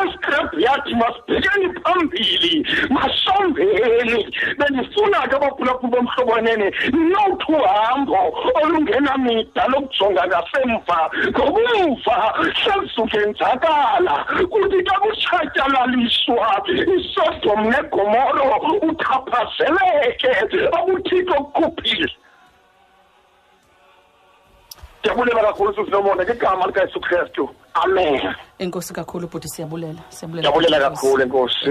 Eskrabhiyadi masibhekeni phambili masombeni. Bendifuna ke abaphulaphula bomhlobanene nothi uhambo olungenamida lokujonga ngasemva. Ngobumva sezukenzakala kuthi xa kutshatyalaliswa isodom negomoro uthaphazeleke abuthixo kukhuphile. Ndiyabulela kakhulu susinomona ngegama likayesu kristu amen enkosi kakhulu bhuti siyabulela siyabulela kakhulu enkosi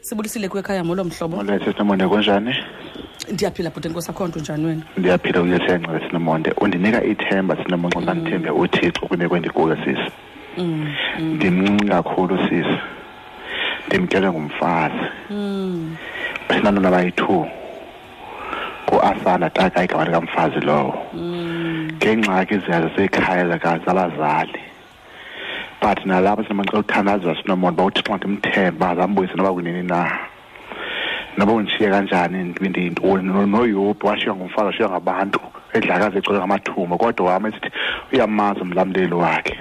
sibulisile kwekhaya molo mhlobo Molweni sisimonde kunjani? ndiyaphila bhuti enkosi akho nto njani wena Ndiyaphila uyesenqa sinomonde. Undinika ithemba sinomonde xa ndithembe uThixo kunikwe ndikuwe sisi. Mm, mm, Ndimncinci kakhulu sisi. Ndimkelwe ngumfazi. mm. Sinantwana abayi-two. Ku-Asana taka igama likamfazi lowo. Ngeengxaki zasekhaya zabazali. But nalapho sinamanxa xa sinomona uba uThixo ndimthembe azambuyise noba kunini na. noba undishiye kanjani noyobhi washiywa ngumfazi washiywa ngabantu edlakazi ecelwe ngamathumba kodwa wam esithi uyamazi umlamleli wakhe.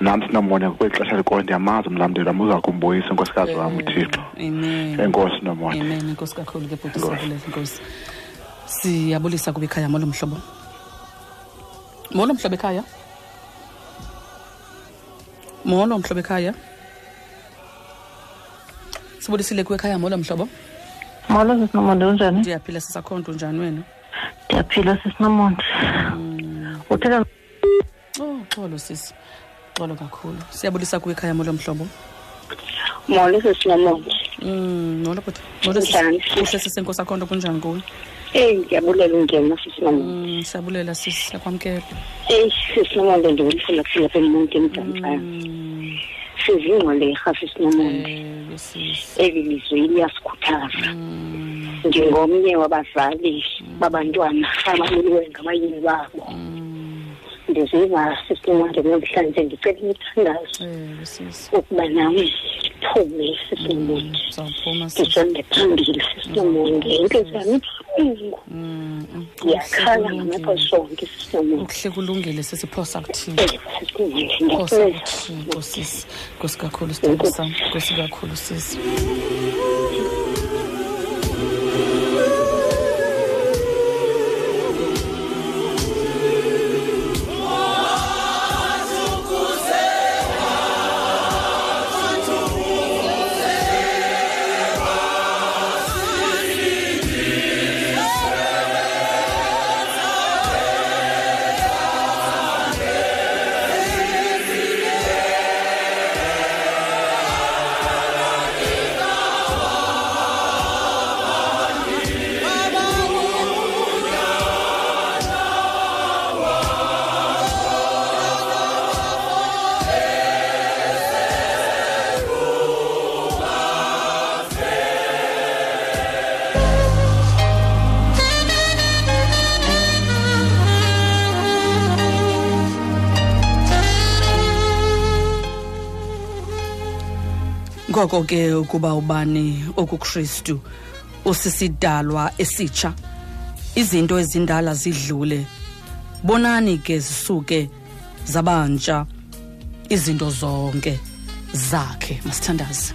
Nam sinomona kweli xesha likuyo ndiyamazi umlamleli wam uza kumbuyisa unkosikazi wam uthixo amen. Enkosi nomona enkosi. kakhulu ke siyabulisa kuba ikhaya molo mhlobo molo mhlobo ekhaya? Molo mhlobo ekhaya? Sibulisile kuwe ekhaya molo mhlobo? Molo sisinomonde unjani? Ndiyaphila sisakho nto njani wena? Ndiyaphila sisinomonde. Uthetha oh xolo sisi xolo kakhulu. Siyabulisa kuwe ekhaya molo mhlobo? Molo sisinomonde. Mm, molo bhuti molo sisi. Kunjani? Eyi, ki abule lungen, nasi sinan. Mm, Sabule la sis, la pamke. Eyi, eh, se sinan lenge, wili se la ki la peli lungen tan sa. Mm. Se zin wale, hafis nan monde. Eyi, eh, lizo, ili askutava. Njengomnye mm. wabazali, babantwana, ababili wenga, mayizi babo. Ndiziva sisinomonde namhlanje ndicela ewe sisi ukuba nam ndiphume sisinomonde uzawuphuma sisi ndijonge phambili. Sisinomonde intliziyo yam ibuhlungu ndiyakhala ngamaxesha onke sisinomonde ukuhle kulungile sisiphosa kuthini? Sisinomonde phosa kuthini nkosisi nkosi kakhulu sithando sam. Nkosi kakhulu sisi ngoko ke ukuba ubani okukristu usisidalwa esitsha izinto ezindala zidlule. Bonani ke zisuke zabantsha izinto zonke zakhe masithandaze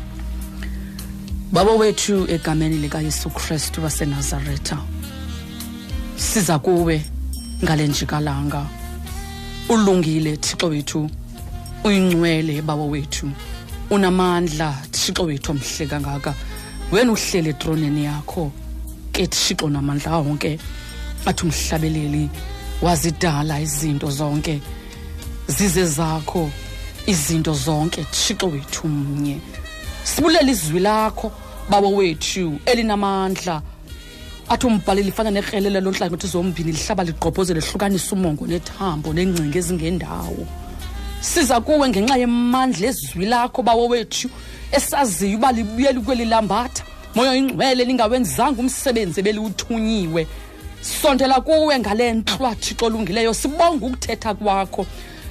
baba wethu egameni likayesu kristu wasenazaretha siza kuwe ngale njikalanga. Ulungile thixo wethu uyingcwele baba wethu. Unamandla thixo wethu omhle kangaka. Wena uhlele etroneni yakho. Ke thixo namandla wonke athi umhlabeleli wazidala izinto zonke. Zize zakho izinto zonke thixo wethu mnye sibulela izwi lakho baba wethu elinamandla. Athi umbhaleli ifana nekrelele lonhlangothi zombini lihlaba ligqobhoze lehlukanisa umongo nethambo nengcinga ezingendawo. Siza kuwe ngenxa yemandla ezwi lakho bawo wethu esaziyo uba libuyela kweli lambatha. Moya ingcwele lingawenzanga umsebenzi ebeliwuthunyiwe. Sondela kuwe ngale ntlwa thixo olungileyo sibonga ukuthetha kwakho.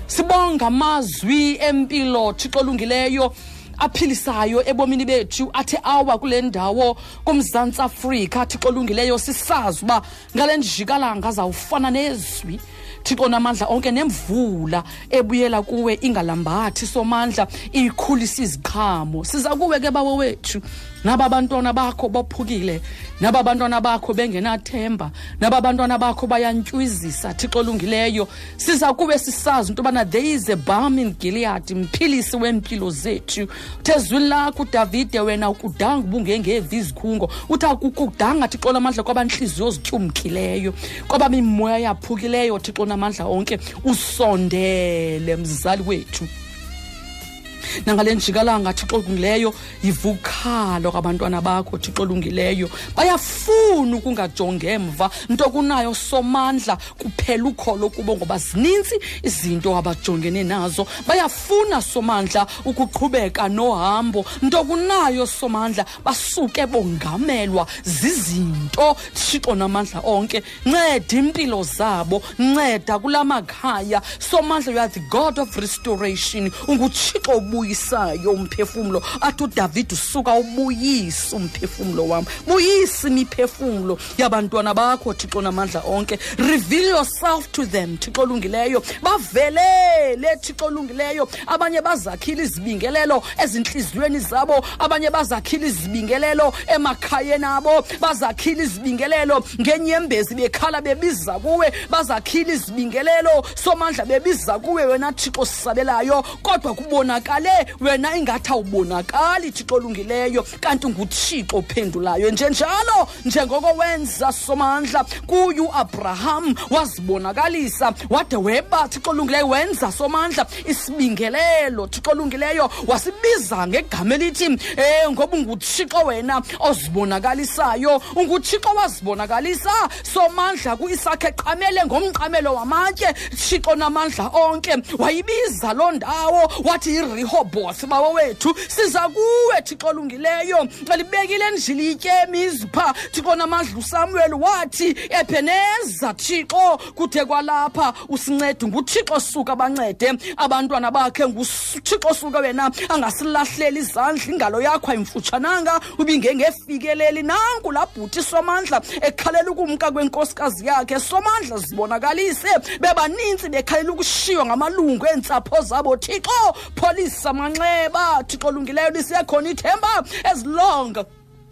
Sibonga amazwi empilo thixo olungileyo aphilisayo ebomini bethu athi awa kule ndawo kumzantsi afrika. Thixo olungileyo sisazi uba ngale njikalanga zawufana nezwi. Thixo namandla onke nemvula ebuyela kuwe ingalambathi somandla iyikhulisa iziqhamo. Siza kuwe ke bawo wethu. Naba bantwana bakho bophukile. Naba bantwana bakho bengenathemba. Naba bantwana bakho bayantywizisa thixo olungileyo. Siza kube sisazi into yobana there is a balm in gilead mphilisi wempilo zethu. Thezwini lakho udavide wena ukudanga ubungengevi izikhungo. Uthi akukudanga thixo lamandla kwabantliziyo zityumkileyo kwabamimoya yaphukileyo thixo namandla onke. Usondele mzali wethu. Nangale njikalanga thixo olungileyo yivukhalo kwabantwana bakho thixo olungileyo. Bayafuna ukungajongi emva nto kunayo somandla kuphela ukholo kubo ngoba zinintsi izinto abajongene nazo. Bayafuna somandla ukuqhubeka nohambo nto kunayo somandla basuke bongamelwa zizinto thixo namandla onke. Nceda impilo zabo nceda kula makhaya. Somandla you are the god of restoration unguthixo obuyisayo umphefumlo athi udavide usuka ubuyise umphefumlo wam buyisa imiphefumlo yabantwana bakho thixo namandla onke. Reveal yourself to them thixo olungileyo. Bavelele thixo olungileyo. Abanye bazakhile izibingelelo ezintliziyweni zabo. Abanye bazakhile izibingelelo emakhayeni abo. Bazakhile izibingelelo ngenyembezi bekhala bebiza kuwe. Bazakhile izibingelelo somandla bebiza kuwe wena thixo sisabelayo kodwa kubonakale wena ingathi awubonakali thixo olungileyo kanti nguthixo ophendulayo. Njenjalo njengoko wenza somandla kuye uabraham wazibonakalisa wade weba thixo olungileyo wenza somandla. Isibingelelo thixo olungileyo wasibiza ngegama elithi eh ngoba unguthixo wena ozibonakalisayo unguthixo wazibonakalisa somandla kuisakhe eqamele ngomqamelo wamatye thixo namandla onke. Wayibiza loo ndawo wathi yirehoboth bawo wethu siza kuwe thixo olungileyo. Libekile endlilitye mizipha thixo namandla usamuel wathi ebheneza thixo kude kwalapha usincede. Nguthixo suka bancede. Abantwana bakhe nguthixo suka wena angasilahleli izandla ingalo yakho ayimfutshananga ubingengefikeleli nanku laa bhuti somandla ekhalela ukumka kwenkosikazi yakhe. Somandla zibonakalise bebanintsi bekhalela ukushiywa ngamalungu eentsapho zabo. Thixo pholisa manxeba thixo olungileyo lisekhona ithemba as long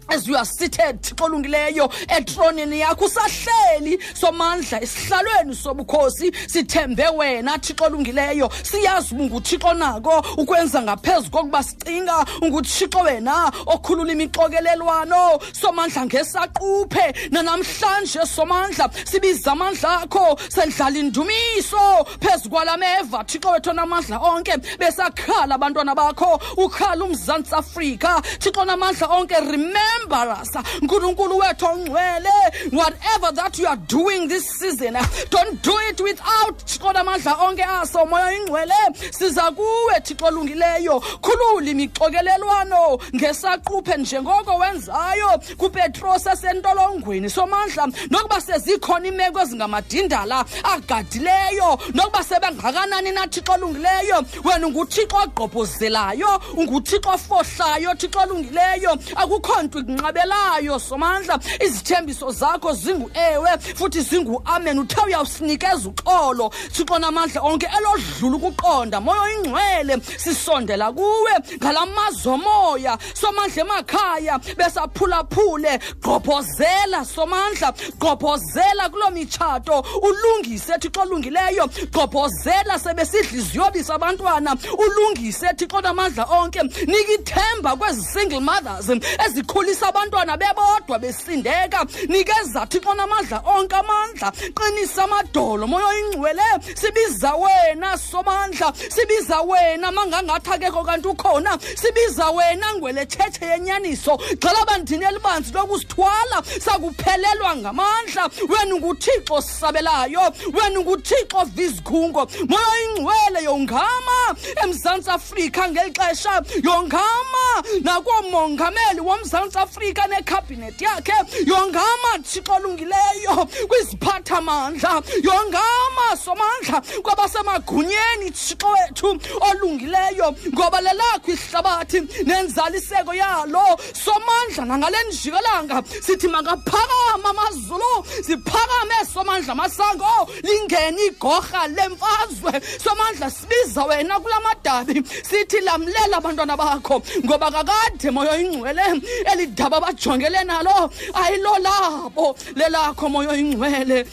as you are seated thixo olungileyo etronini yakho usahleli. Somandla esihlalweni sobukhosi sithembe wena thixo olungileyo. Siyazi uba unguthixo nako ukwenza ngaphezu kokuba sicinga unguthixo wena okhulula imixokelelwano. Somandla ngesaquphe nanamhlanje somandla sibiza amandla akho sendlala indumiso. Phezu kwalameva thixo wethu namandla onke besakhala abantwana bakho. Ukhala umzantsi afrika thixo namandla onke remember remember us nkulunkulu wethu ongcwele. Whatever that you are doing this season don't do it without thixo namandla onke aso moya oyingcwele siza kuwe thixo olungileyo. Khulula imixokelelwano ngesaquphe njengoko wenzayo kupetros esentolongweni. Somandla nokuba sezikhona iimeko ezingamadindala agadileyo nokuba sebengakanani na thixo olungileyo? Wena unguthixo ogqobhozelayo unguthixo ofohlayo thixo olungileyo. Akukho nto ikunqabelayo somandla izithembiso zakho zingu-ewe futhi zingu-amen uthe uyawusinikeza uxolo. Thixo namandla onke elodlula ukuqonda. Moya oyingcwele sisondela kuwe. Ngala mazwe omoya somandla emakhaya besaphulaphule. Gqobhozela somandla gqobhozela kuloo mitshato. Ulungise thixo olungileyo. Gqobhozela sebesidla iziyobisa abantwana. Ulungise thixo namandla onke. Nika ithemba kwezi single mothers ezikhulisa khulisa abantwana bebodwa besindeka. Nikeza thixo namandla onke amandla. Qinisa amadolo. Moya oyingcwele sibiza wena somandla sibiza wena mangangathi akekho kanti ukhona. Sibiza wena ngwele tshetshe yenyaniso. Gxela bandini elibanzi lokusithwala. Sakuphelelwa ngamandla. Wena nguthixo sisabelayo wena nguthixo vizikhungo moya oyingcwele yongama. Emzantsi afrika ngeli xesha yongama. Nakoomongameli womzantsi afrika nekhabhinethi yakhe. Yongama thixo olungileyo kwiziphathamandla. Yongama somandla kwabasemagunyeni thixo wethu olungileyo. Ngoba lelakho ihlabathi nenzaliseko yalo. Somandla nangale njikelanga sithi makaphakama amazulu ziphakame somandla masango lingene igorha lemfazwe. Somandla sibiza wena kula madabi sithi lamlela abantwana bakho. Ngoba kakade moyo oyingcwele eli daba bajongele nalo. Ayilolabo lelakho moyo oyingcwele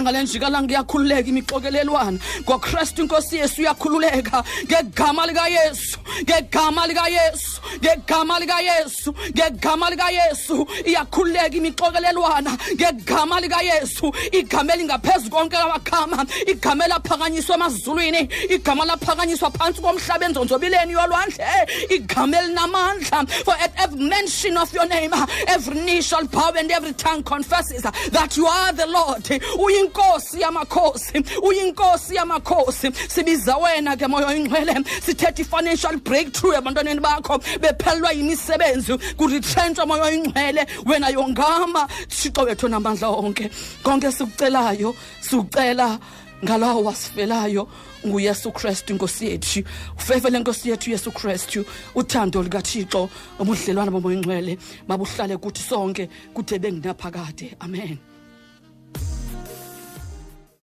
ngale iyakhululeka imixokelelwana ngokristu inkosi yesu uyakhululeka. Ngegama likayesu ngegama likayesu ngegama likayesu ngegama likayesu iyakhululeka imixokelelwana ngegama likayesu igama elingaphezu konke amagama igama elaphakanyiswa emazulwini. Igama laphakanyiswa phantsi komhlaba enzonzobileni yolwandle. Igama elinamandla. For at every mention of your name every knee shall bow and every tongue confesses that you are the lord uyinkosi yamakhosi uyinkosi yamakhosi. Sibiza wena ke moya oyingcwele sithetha i-financial breakthrough ebantwaneni bakho bephelelwa yimisebenzi kuritrentsha moya oyingcwele. Wena yongama thixo wethu namandla onke konke sikucelayo sikucela ngalawo wasifelayo nguyesu kristu inkosi yethu. Ufefe lenkosi yethu yesu kristu. Uthando likathixo ubudlelwane bomoya ingcwele mabuhlale kuthi sonke kude benginaphakade amen.